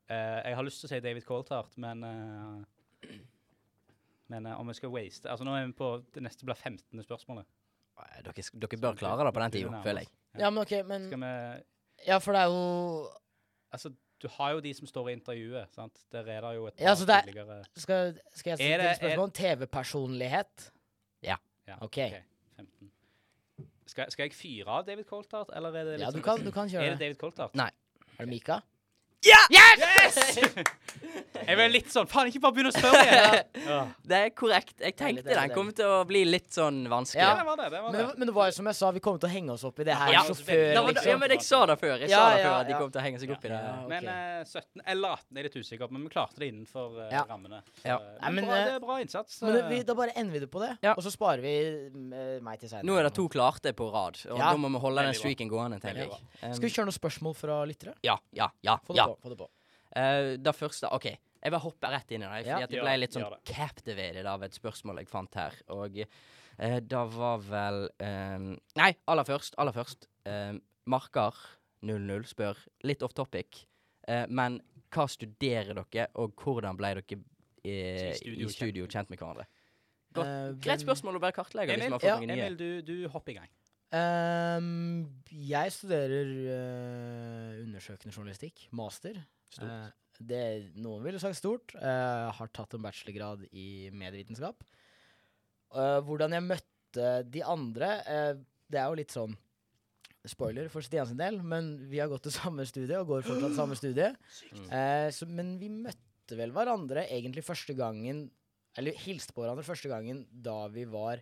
Eh, jeg har lyst til å si David Coulthard, men uh, Men uh, om vi skal waste Altså Nå er vi på Det neste blir 15. spørsmålet. Dere, dere bør klare det på den tida, føler jeg. Ja, men OK, men Ja, for det er jo Altså, du har jo de som står i intervjuet, sant? Der er det jo et par Ja, altså det er- tidligere Skal, skal jeg Er stille spørsmål om TV-personlighet? Ja, OK. 15. Skal, skal jeg fyre av David Coltart, eller er det Ja, liksom du kan, du kan Er kjøre det det. David Coltart? Nei. Er det Mika? Ja! Yes! jeg ble litt sånn Faen, ikke bare begynn å spørre igjen! ja. Det er korrekt. Jeg tenkte deilig, den kom til å bli litt sånn vanskelig. ja, det var det. det var Men, det. men det var jo som jeg sa, vi kommer til å henge oss opp i det her. Ja, sjåfør, Det liksom. ja, men jeg sa det før. Jeg Ja, sa det før at de ja. kom til å henge seg opp i det. Ja, ok. Men uh, 17 eller 18 er litt usikker men vi klarte det innenfor uh, Ja. rammene. Så, Ja. eh, men men, bra, eh, det er bra innsats. Men det, vi, da bare ender vi det på det, Ja. og så sparer vi uh, meg til seinere. Nå er det to klarte på rad, og Ja. da må vi holde den streaken gående, jeg. Skal vi kjøre noen spørsmål fra lyttere? Ja, ja, ja. Få det på. Få det første OK, jeg bare hopper rett inn i det. Fordi at jeg ble litt sånn det. captivated av et spørsmål jeg fant her. Og uh, det var vel eh, Nei, aller først. Aller først. Eh, Markar 00 spør, litt off topic, uh, men hva studerer dere, og hvordan ble dere I studio i studio kjent med hverandre? Godt. Greit spørsmål å bare kartlegge hvis Emil, har ja. Emil du, du hopper i gang. Ehm, jeg studerer uh, undersøkende journalistikk, master. Uh, det Noen ville sagt stort. Uh, har tatt en bachelorgrad i medievitenskap. Uh, hvordan jeg møtte de andre Det er jo litt sånn spoiler for Stian sin del, men vi har gått til samme studie og går fortsatt samme studie. Så, men vi møtte vel hverandre egentlig første gangen Eller hilste på hverandre første gangen da vi var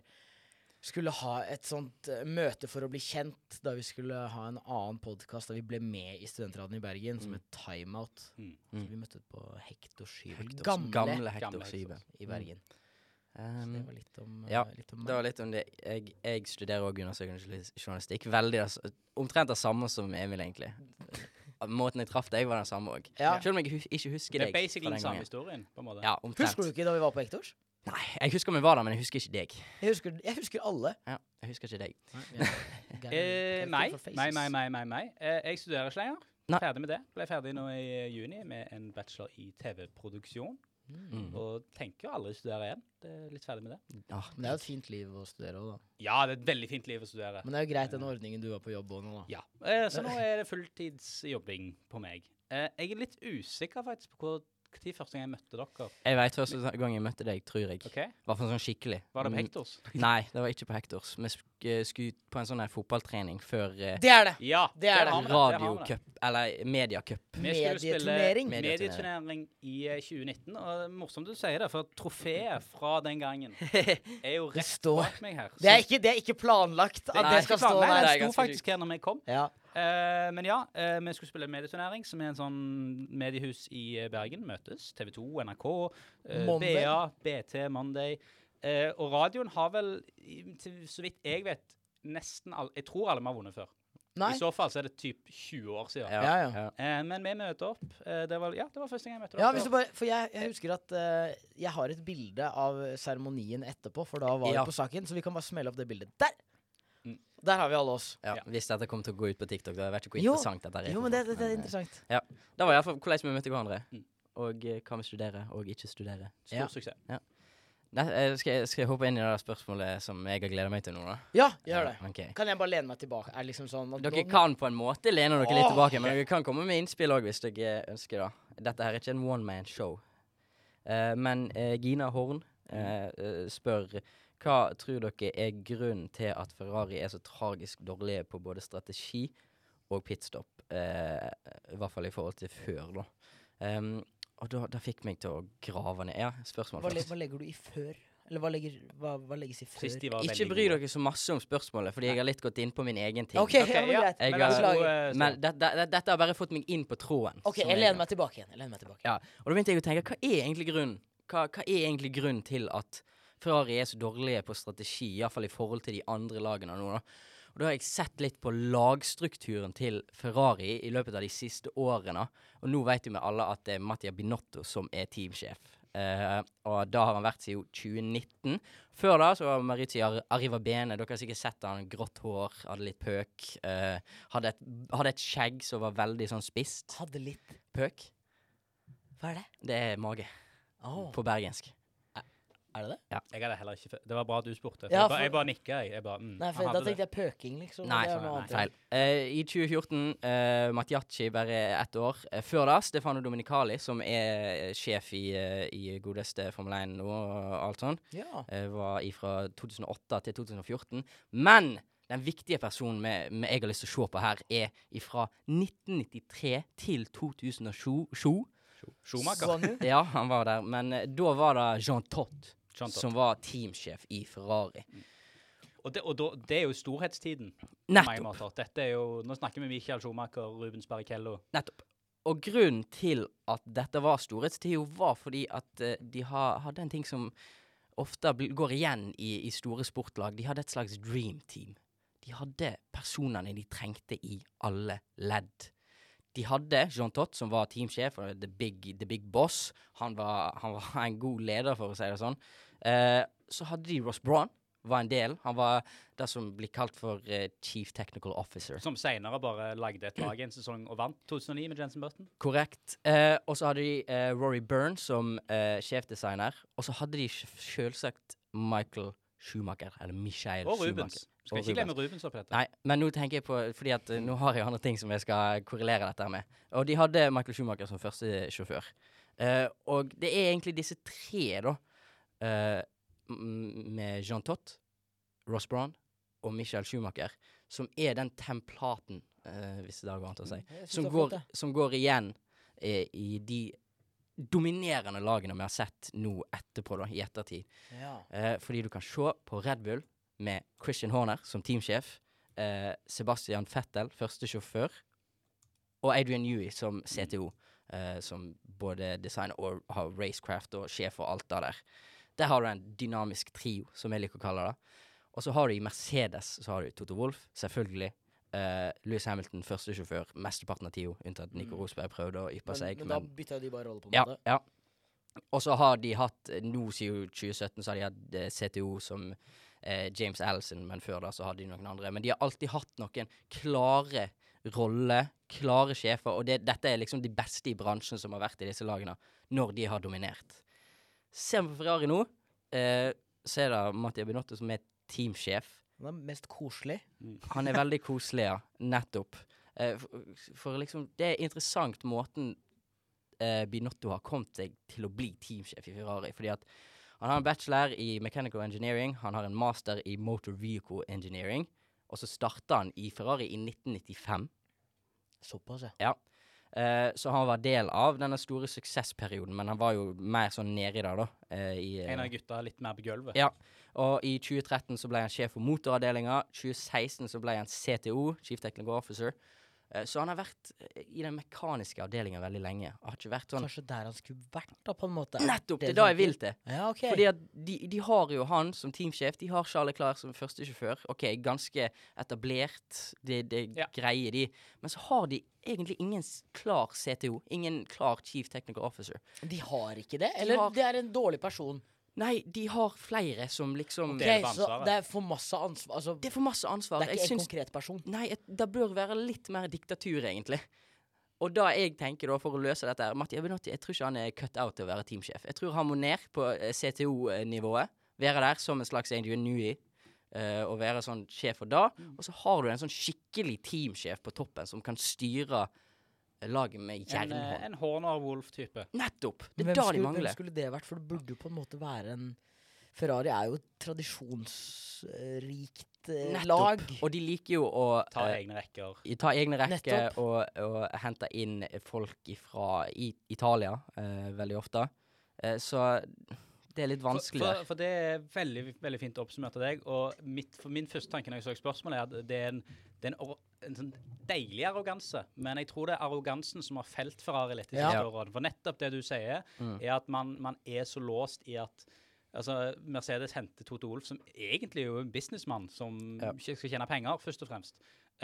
skulle ha et sånt eh, møte for å bli kjent, da vi skulle ha en annen podkast da vi ble med i Studentradioen i Bergen, som het Timeout. Mm. Så Mm. vi møtte på Hector Skybel. Gamle, gamle Hector Gamle i Bergen. Så Um, det var litt om, eh, ja, litt om det var litt om det. Jeg, jeg studerer òg undersøkende journalistikk. Veldig det Omtrent det samme som Emil, egentlig. Måten jeg traff deg, var den samme òg. Ja. Selv om jeg hu ikke husker deg. Det er basically den den samme historien, på en måte. Ja, omtrent. Husker du ikke da vi var på Hektors? Nei, jeg husker vi var der, men jeg husker ikke deg. Jeg husker, jeg husker alle. Ja, jeg husker ikke deg. Nei, meg, meg, meg, meg, meg, meg. Eh, jeg studerer ikke lenger. Nei. Ferdig med det. Ble ferdig nå i eh, juni med en bachelor i TV-produksjon. Mm. Og tenker aldri studere igjen. Det er litt ferdig med det. Ja, Men det er jo et fint liv å studere òg, da. Ja, det er et veldig fint liv å studere. Men det er jo greit den ordningen du har på jobb òg nå, da. Ja. Eh, så nå er det fulltidsjobbing på meg. Eh, jeg er litt usikker faktisk på hvor når første gang jeg møtte dere. jeg veit første gang jeg møtte deg, tror jeg. Okay. Hvert fall sånn skikkelig. Var det på Mm, Hektors? Nei, det var ikke på Hektors. Vi sk eh, skulle på en sånn her fotballtrening før uh, Det er det! Ja, Det er det. det, det det. radiocup, eller mediecup. Medieturnering. medieturnering i eh, 2019. Og det er morsomt du sier det, for trofeet fra den gangen er jo rett bak meg her. Det er ikke, det er ikke planlagt at Nei, det skal stå der. det sto faktisk her når vi kom. Ja. Eh, men ja, eh, vi skulle spille medieturnering, som er en sånn mediehus i eh, Bergen. Møtes. TV 2, NRK, eh, BA, BT, Monday. Eh, og radioen har vel, til, så vidt jeg vet, nesten alle Jeg tror alle vi har vunnet før. Nei. I så fall så er det typ 20 år siden. Ja, ja. ja. men vi møter opp. Det, var, ja, det var første gang jeg møtte Ja, dere. hvis bare, for jeg, jeg husker at jeg har et bilde av seremonien etterpå, for da var Ja. vi på saken, så vi kan bare smelle opp det bildet. Der! Der har vi alle oss. Ja, Ja. Hvis dette kommer til å gå ut på TikTok, da vet ikke hvor Jo, interessant dette er. Jo, men det, det, det er interessant. Ja. Det var iallfall hvordan vi møtte hverandre. Mm. Og eh, hva vi studerer og ikke studerer. Stor Ja. suksess. Nei, eh, skal, jeg, skal jeg hoppe inn i det spørsmålet som jeg har gleda meg til nå, da? Ja, gjør det. Okay. Kan jeg bare lene meg tilbake? Er liksom sånn at Dere nå- kan på en måte lene dere litt tilbake, men dere kan komme med innspill òg hvis dere ønsker det. Dette her er ikke en one man show. Uh, men uh, Gina Horn uh, eh, spør hva tror dere er grunnen til at Ferrari er så tragisk dårlige på både strategi og pitstop? Eh, I hvert fall i forhold til før, da. Um, og da, da fikk meg til å grave ned. Ja, spørsmål hva, først. hva legger du i før? Eller hva, legger, hva, hva legges i før? Ikke bry dere så masse om spørsmålet, fordi jeg har litt gått inn på min egen ting. Okay, okay ja, men. Jeg Men. Men det, det, det, dette har bare fått meg inn på tråden. OK, jeg jeg lener meg tilbake igjen. Jeg lener meg tilbake. Ja, og da begynte jeg å tenke, hva er egentlig grunnen? Hva, hva er egentlig grunnen til at Ferrari er så dårlige på strategi, iallfall i forhold til de andre lagene nå, da? Og da har jeg sett litt på lagstrukturen til Ferrari i løpet av de siste årene. Og nå vet jo vi alle at det er Mattia Binotto som er teamsjef. Uh, og da har han vært siden 2019. Før da så var Maritzi Arriva Arrivabene. Dere har sikkert sett han. Grått hår, hadde litt pøk. Uh, hadde, et, hadde et skjegg som var veldig sånn spist. Hadde litt Pøk. Hva er det? Det er mage Oh. på bergensk. Er det det? Jeg hadde heller ikke Det var bra at du spurte. For Ja, jeg, bare, for- jeg bare nikka, jeg. jeg bare, mm, Nei, for da tenkte jeg pøking, liksom. Nei, er nei. Feil. Uh, I 2014, uh, Matjacci bare ett år. Uh, før da, Stefano Dominicali, som er sjef i, uh, i godeste Formel 1 nå og alt sånn, Ja. eh, var fra 2008 til 2014. Men den viktige personen med, med jeg har lyst til å se på her, er fra 1993 til 2007. Schumacher. Sånn, Ja, han var der. Men eh, da var det Jean Todt. Som var teamsjef i Ferrari. Og, det, og da, det er jo storhetstiden. Nettopp. Dette er jo, nå snakker vi Michael Schumacher, Rubens Barrichello. Nettopp. Og grunnen til at dette var storhetstid, var fordi at eh, de ha, hadde en ting som ofte går igjen i, i store sportlag. De hadde et slags dream team. De hadde personene de trengte i alle ledd. De hadde Jean Tott, som var teamsjef, og the big, the big boss. Han var, han var en god leder, for å si det sånn. Eh, så hadde de Ross Braun, var en del. Han var det som blir kalt for eh, chief technical officer. Som senere bare lagde et lag i en sesong og vant 2009 med Jensen Button. Korrekt. Eh, og så hadde de eh, Rory Byrne som eh, sjefdesigner. Og så hadde de selvsagt Michael Schumacher, eller Michael Og Schumacher. Rubens. Skal ikke glemme Rubens. Oppi dette. Nei, men nå tenker jeg på Fordi at nå har jeg andre ting som jeg skal korrelere dette med. Og de hadde Michael Schumacher som første sjåfør. Uh, og det er egentlig disse tre, da, med Jean Tott, Ross Brown og Michael Schumacher, som er den templaten, eh, hvis det går an å si, som går, som går igjen eh, i de dominerende lagene vi har sett nå etterpå, da, i ettertid. Ja. Eh, fordi du kan se på Red Bull med Christian Horner som teamsjef, eh, Sebastian Fettel første sjåfør, og Adrian Newey som CTO, eh, som både designer og har racecraft og sjef og alt det der. Der har du en dynamisk trio, som jeg liker å kalle det. Og så har du i Mercedes så har du Toto Wolff, selvfølgelig. Uh, Louis Hamilton, første sjåfør, mesteparten av tio, unntatt Nico Rosberg prøvde å yppe Men, seg. men da bytta de bare rolle, på en Ja, måte. ja. Og så har de hatt eh, Nå siden 2017 så har de hatt eh, CTO som eh, James Allison, men før da så hadde de noen andre. Men de har alltid hatt noen klare roller, klare sjefer, og det, dette er liksom de beste i bransjen som har vært i disse lagene, når de har dominert. Ser vi på Ferrari nå, eh, så er det Mattia Binotto som er teamsjef. Han er mest koselig. Han er veldig koselig, ja. Nettopp. Eh, for, for liksom Det er interessant måten eh, Binotto har kommet seg til å bli teamsjef i Ferrari. Fordi at han har en bachelor i mechanical engineering, han har en master i motor vehicle engineering, og så starta han i Ferrari i 1995. Såpass, ja. Eh, så han var del av denne store suksessperioden, men han var jo mer sånn nedi der, da. Uh, i, uh, En av gutta litt mer på gulvet. ja. Og i 2013 så ble han sjef for motoravdelinga. 2016 så ble han CTO, Chief Technical Officer. Eh, Så han har vært eh, i den mekaniske avdelinga veldig lenge. Har ikke vært sånn Kanskje der han skulle vært, da, på en måte. Nettopp! Det er da jeg vil til. Ja, ok. Fordi at de, de har jo han som teamsjef, de har Charles Leclerc som førstesjåfør. OK, ganske etablert, det, det Ja. greier de. Men så har de egentlig ingen klar CTO. Ingen klar Chief Technical Officer. De har ikke det? Eller har- det er en dårlig person? Nei, de har flere som liksom okay, så det er for masse ansvar Altså, Det er for masse ansvar. det er ikke en syns- konkret person. Nei, et, det bør være litt mer diktatur, egentlig. Og da jeg tenker da, for å løse dette her Matti Abinotti, jeg tror ikke han er cut out til å være teamsjef. Jeg tror han må ned på eh, CTO-nivået. Være der som en slags Adrian Newey. Uh, og være sånn sjef for da. Og så har du en sånn skikkelig teamsjef på toppen som kan styre laget med eh, jernhånd. en Horner Wolf-type. Nettopp! Det er da de skulle, hvem skulle det vært? For det burde jo på en måte være en Ferrari er jo et tradisjonsrikt eh, Nettopp. lag. Og de liker jo å Ta eh, egne rekker. ta egne rekker og, og hente inn folk fra Italia eh, veldig ofte. Eh, så det er litt vanskelig For, for, for det er veldig, veldig fint oppsummert av deg. Og mitt, for min første tanke når jeg så spørsmålet, er at det er en, det er en, en sånn deilig arroganse. Men jeg tror det er arrogansen som har felt Ferrari litt i Ja. årene. For nettopp det du sier, Mm. er at man, man er så låst i at Altså, Mercedes henter Toto Wolff, som egentlig er jo en businessmann som Ja. ikke skal tjene penger, først og fremst.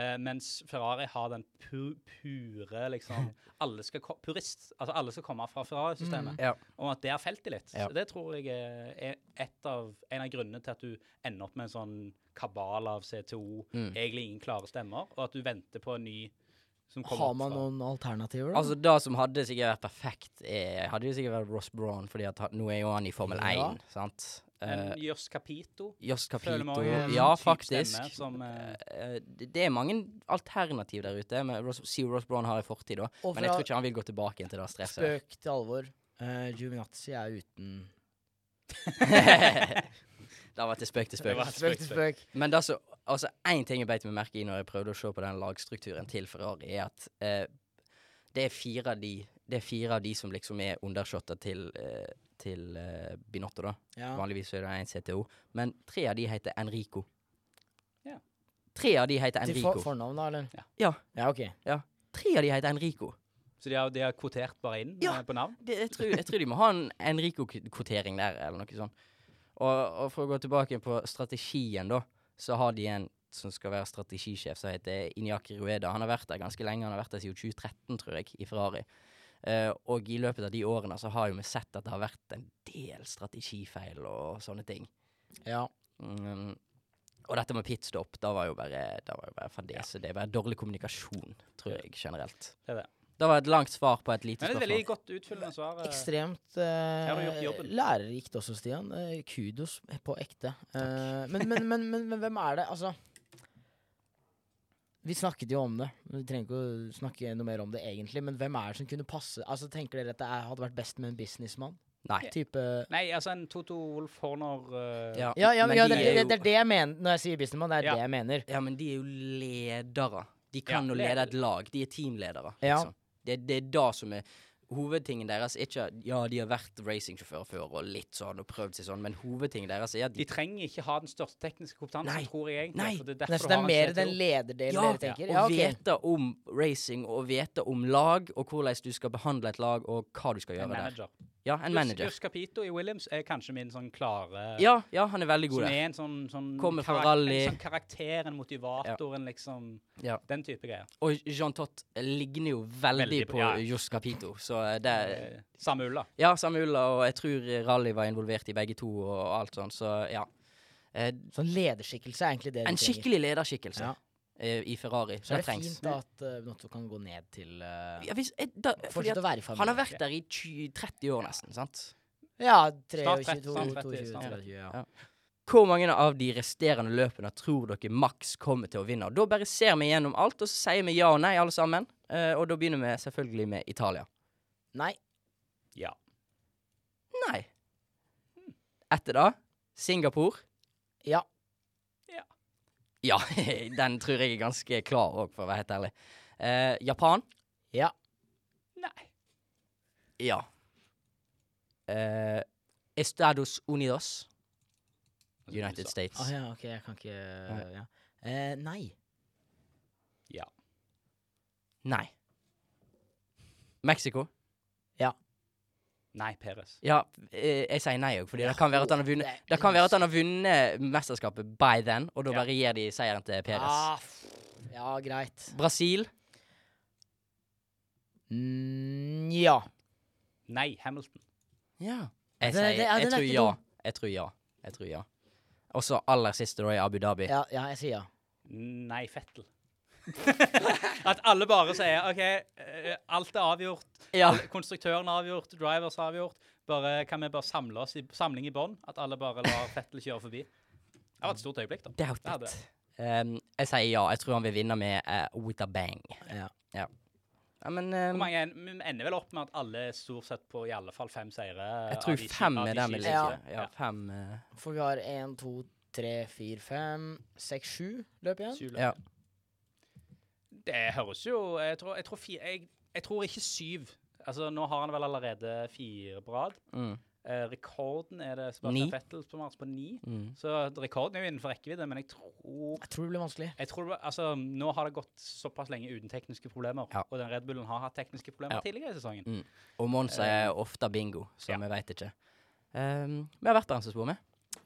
Eh, mens Ferrari har den pu pure liksom alle skal ko- Purist. Altså alle skal komme fra Ferrari-systemet. Ja. Og at det har felt det litt. Ja. Så det tror jeg er et av, en av grunnene til at du ender opp med en sånn kabal av CTO, Mm. egentlig ingen klare stemmer, og at du venter på en ny som kommer Har man fra- noen alternativer, da? Altså Det som hadde sikkert vært perfekt, er, hadde jo sikkert vært Ross Brown, fordi at nå er jo han i Formel Ja. 1, sant? En Uh, Jøss Capito. Joss Føler Capito meg Ja, faktisk. stemme som, eh, Eh, det, det er mange alternativ der ute. Men Ross, Sio Ross Brown har en fortid, da. Men jeg tror ikke han vil gå tilbake igjen til det stresset. spøk til alvor. Uh, Giovinazzi er uten det var til spøk til Det spøk. var- Spøk til spøk. Men det så, altså én ting jeg beit meg merke i når jeg prøvde å se på den lagstrukturen til Ferrari, er at eh, det er fire av de Det er fire av de som liksom er undershotter til, eh, til uh, Binotto, da. Ja. Vanligvis er det én CTO. Men tre av de heter Enrico. Ja. Tre av de heter Enrico Enrico. får fornavn, da, eller? Ja. Ja. Ja, OK. Tre av de heter Enrico. Så de har, de har kvotert bare inn Ja. eh, på navn? Det, jeg, tror, jeg tror de må ha en Enrico-kvotering der, eller noe sånt. Og, og for å gå tilbake på strategien, da, så har de en som skal være strategisjef, som heter Inyaki Rueda. Han har vært der ganske lenge. Han har vært der siden 2013, tror jeg, i Ferrari. Eh, og i løpet av de årene så har jo vi sett at det har vært en del strategifeil og sånne ting. Ja. Mm, og dette med pitstop, da var jo bare, da var jo bare fadese. Det er bare dårlig kommunikasjon, tror jeg, generelt. Det er det. Det var et langt svar på et lite Men det et spørsmål. veldig godt utfyllende svar. eh. Ekstremt eh, lærerikt også, Stian. Eh, kudos på ekte. Eh, men, men, men, men, men hvem er det? Altså Vi snakket jo om det. Vi trenger ikke å snakke noe mer om det egentlig. Men hvem er det som kunne passe Altså Tenker dere at det er, hadde vært best med en businessmann Nei. Type Nei, altså en Toto Wolff Horner uh, Ja, Ja, ja, men, ja de det, er det, det er det jeg mener når jeg sier businessman. Det er Ja. det jeg mener. Ja, men de er jo ledere. De kan Ja, jo lede et lag. De er teamledere. Ja. Liksom. Det, det er da som er Hovedtingen deres er ikke Ja, de har vært racingsjåfører før og litt sånn og prøvd seg sånn, men hovedtingen deres er at De de trenger ikke ha den største tekniske kompetansen, Nei. tror jeg egentlig. Nei. For det er Nei, derfor så det er mer den lederdelen Ja, dere tenker? å Ja, okay. vite om racing og vite om lag, og hvordan du skal behandle et lag, og hva du skal gjøre der. Ja, en manager. Gus Capito i Williams er kanskje min sånn klare Ja, ja, han er veldig god Som er en sånn, sånn Kommer fra rally. En sånn karakter, en motivator, en liksom Ja. Den type greier. Og Jean Tott ligner jo veldig, Veldig på ja. Capito, så det Eh, Samme Ulla. Ja, samme Ulla, og jeg tror Rally var involvert i begge to, og alt sånn, så ja. Eh, Sånn lederskikkelse er egentlig det en du trenger. skikkelig lederskikkelse Ja. Eh, i Ferrari. Så er det trengs. fint da at uh, Notto kan gå ned til uh, Ja, hvis, eh, da, fordi Fortsette at å være i familie. han har vært der i 20, 30 år nesten, sant? Ja, Snart 23, 30, snart 30, 22, snart 23, ja. Ja. Hvor mange av de resterende løpene tror dere Max kommer til å vinne? Og Da bare ser vi gjennom alt, og så sier vi ja og nei, alle sammen. Uh, og da begynner vi selvfølgelig med Italia. Nei. Ja. Nei. Etter da Singapore. Ja. Ja, den tror jeg er ganske klar òg, for å være helt ærlig. Eh, Japan. Ja. Nei. Ja. Eh, Estados Unidos. United States. Ah, ja, OK, jeg kan ikke ja. Eh, nei. Ja. Nei. Mexico. Nei, Peres. Ja, eh, jeg sier nei òg, fordi det kan være at han har vunnet det- kan være at han har vunnet mesterskapet by then, og da Ja. bare gir de seieren til Peres. Ah, ja, greit. Brasil. Mm, ja. Nei, Hamilton. Ja. Jeg er- sier det- det, Jeg er tror ja. Jeg tror ja. Jeg tror ja. Og så aller siste, da, i Abu Dhabi. ja. Ja, jeg sier ja. Nei, Fettel. At alle bare sier OK, eh, alt er avgjort. Ja. Konstruktøren er avgjort, drivers er avgjort. Bare, kan vi bare samle oss i samling i bånn? At alle bare lar Fettel kjøre forbi? Det var et stort øyeblikk, da. Doubt Det it. Um, jeg sier ja. Jeg tror han vil vinne med uh, with a bang. ja. Ja, men Hvor um, mange Vi ender vel opp med at alle er stort sett på i alle fall fem seire. Jeg tror de fem er det vi liker. Ja, fem Uh, For vi har én, to, tre, fire, fem, seks, sju løp igjen. Syv løp. Ja. Det høres jo Jeg tror, jeg tror, fi, jeg, jeg tror ikke syv. Altså, nå har han vel allerede fire på rad. Mm, Eh, rekorden er det Sebastian. Vettel som har på ni. mm. Så rekorden er jo innenfor rekkevidde, men jeg tror Jeg tror det blir vanskelig. jeg tror, altså, Nå har det gått såpass lenge uten tekniske problemer, Ja. og den Red Bullen har hatt tekniske problemer Ja. tidligere i sesongen. Mm. Og Monza er ofte bingo, så ja. vi veit ikke. Um, vi har vært bremsespor med.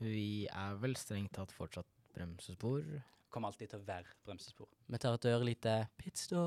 Vi er vel strengt tatt fortsatt bremsespor kommer alltid til å være bremsespor. Vi tar et ørlite pitstop.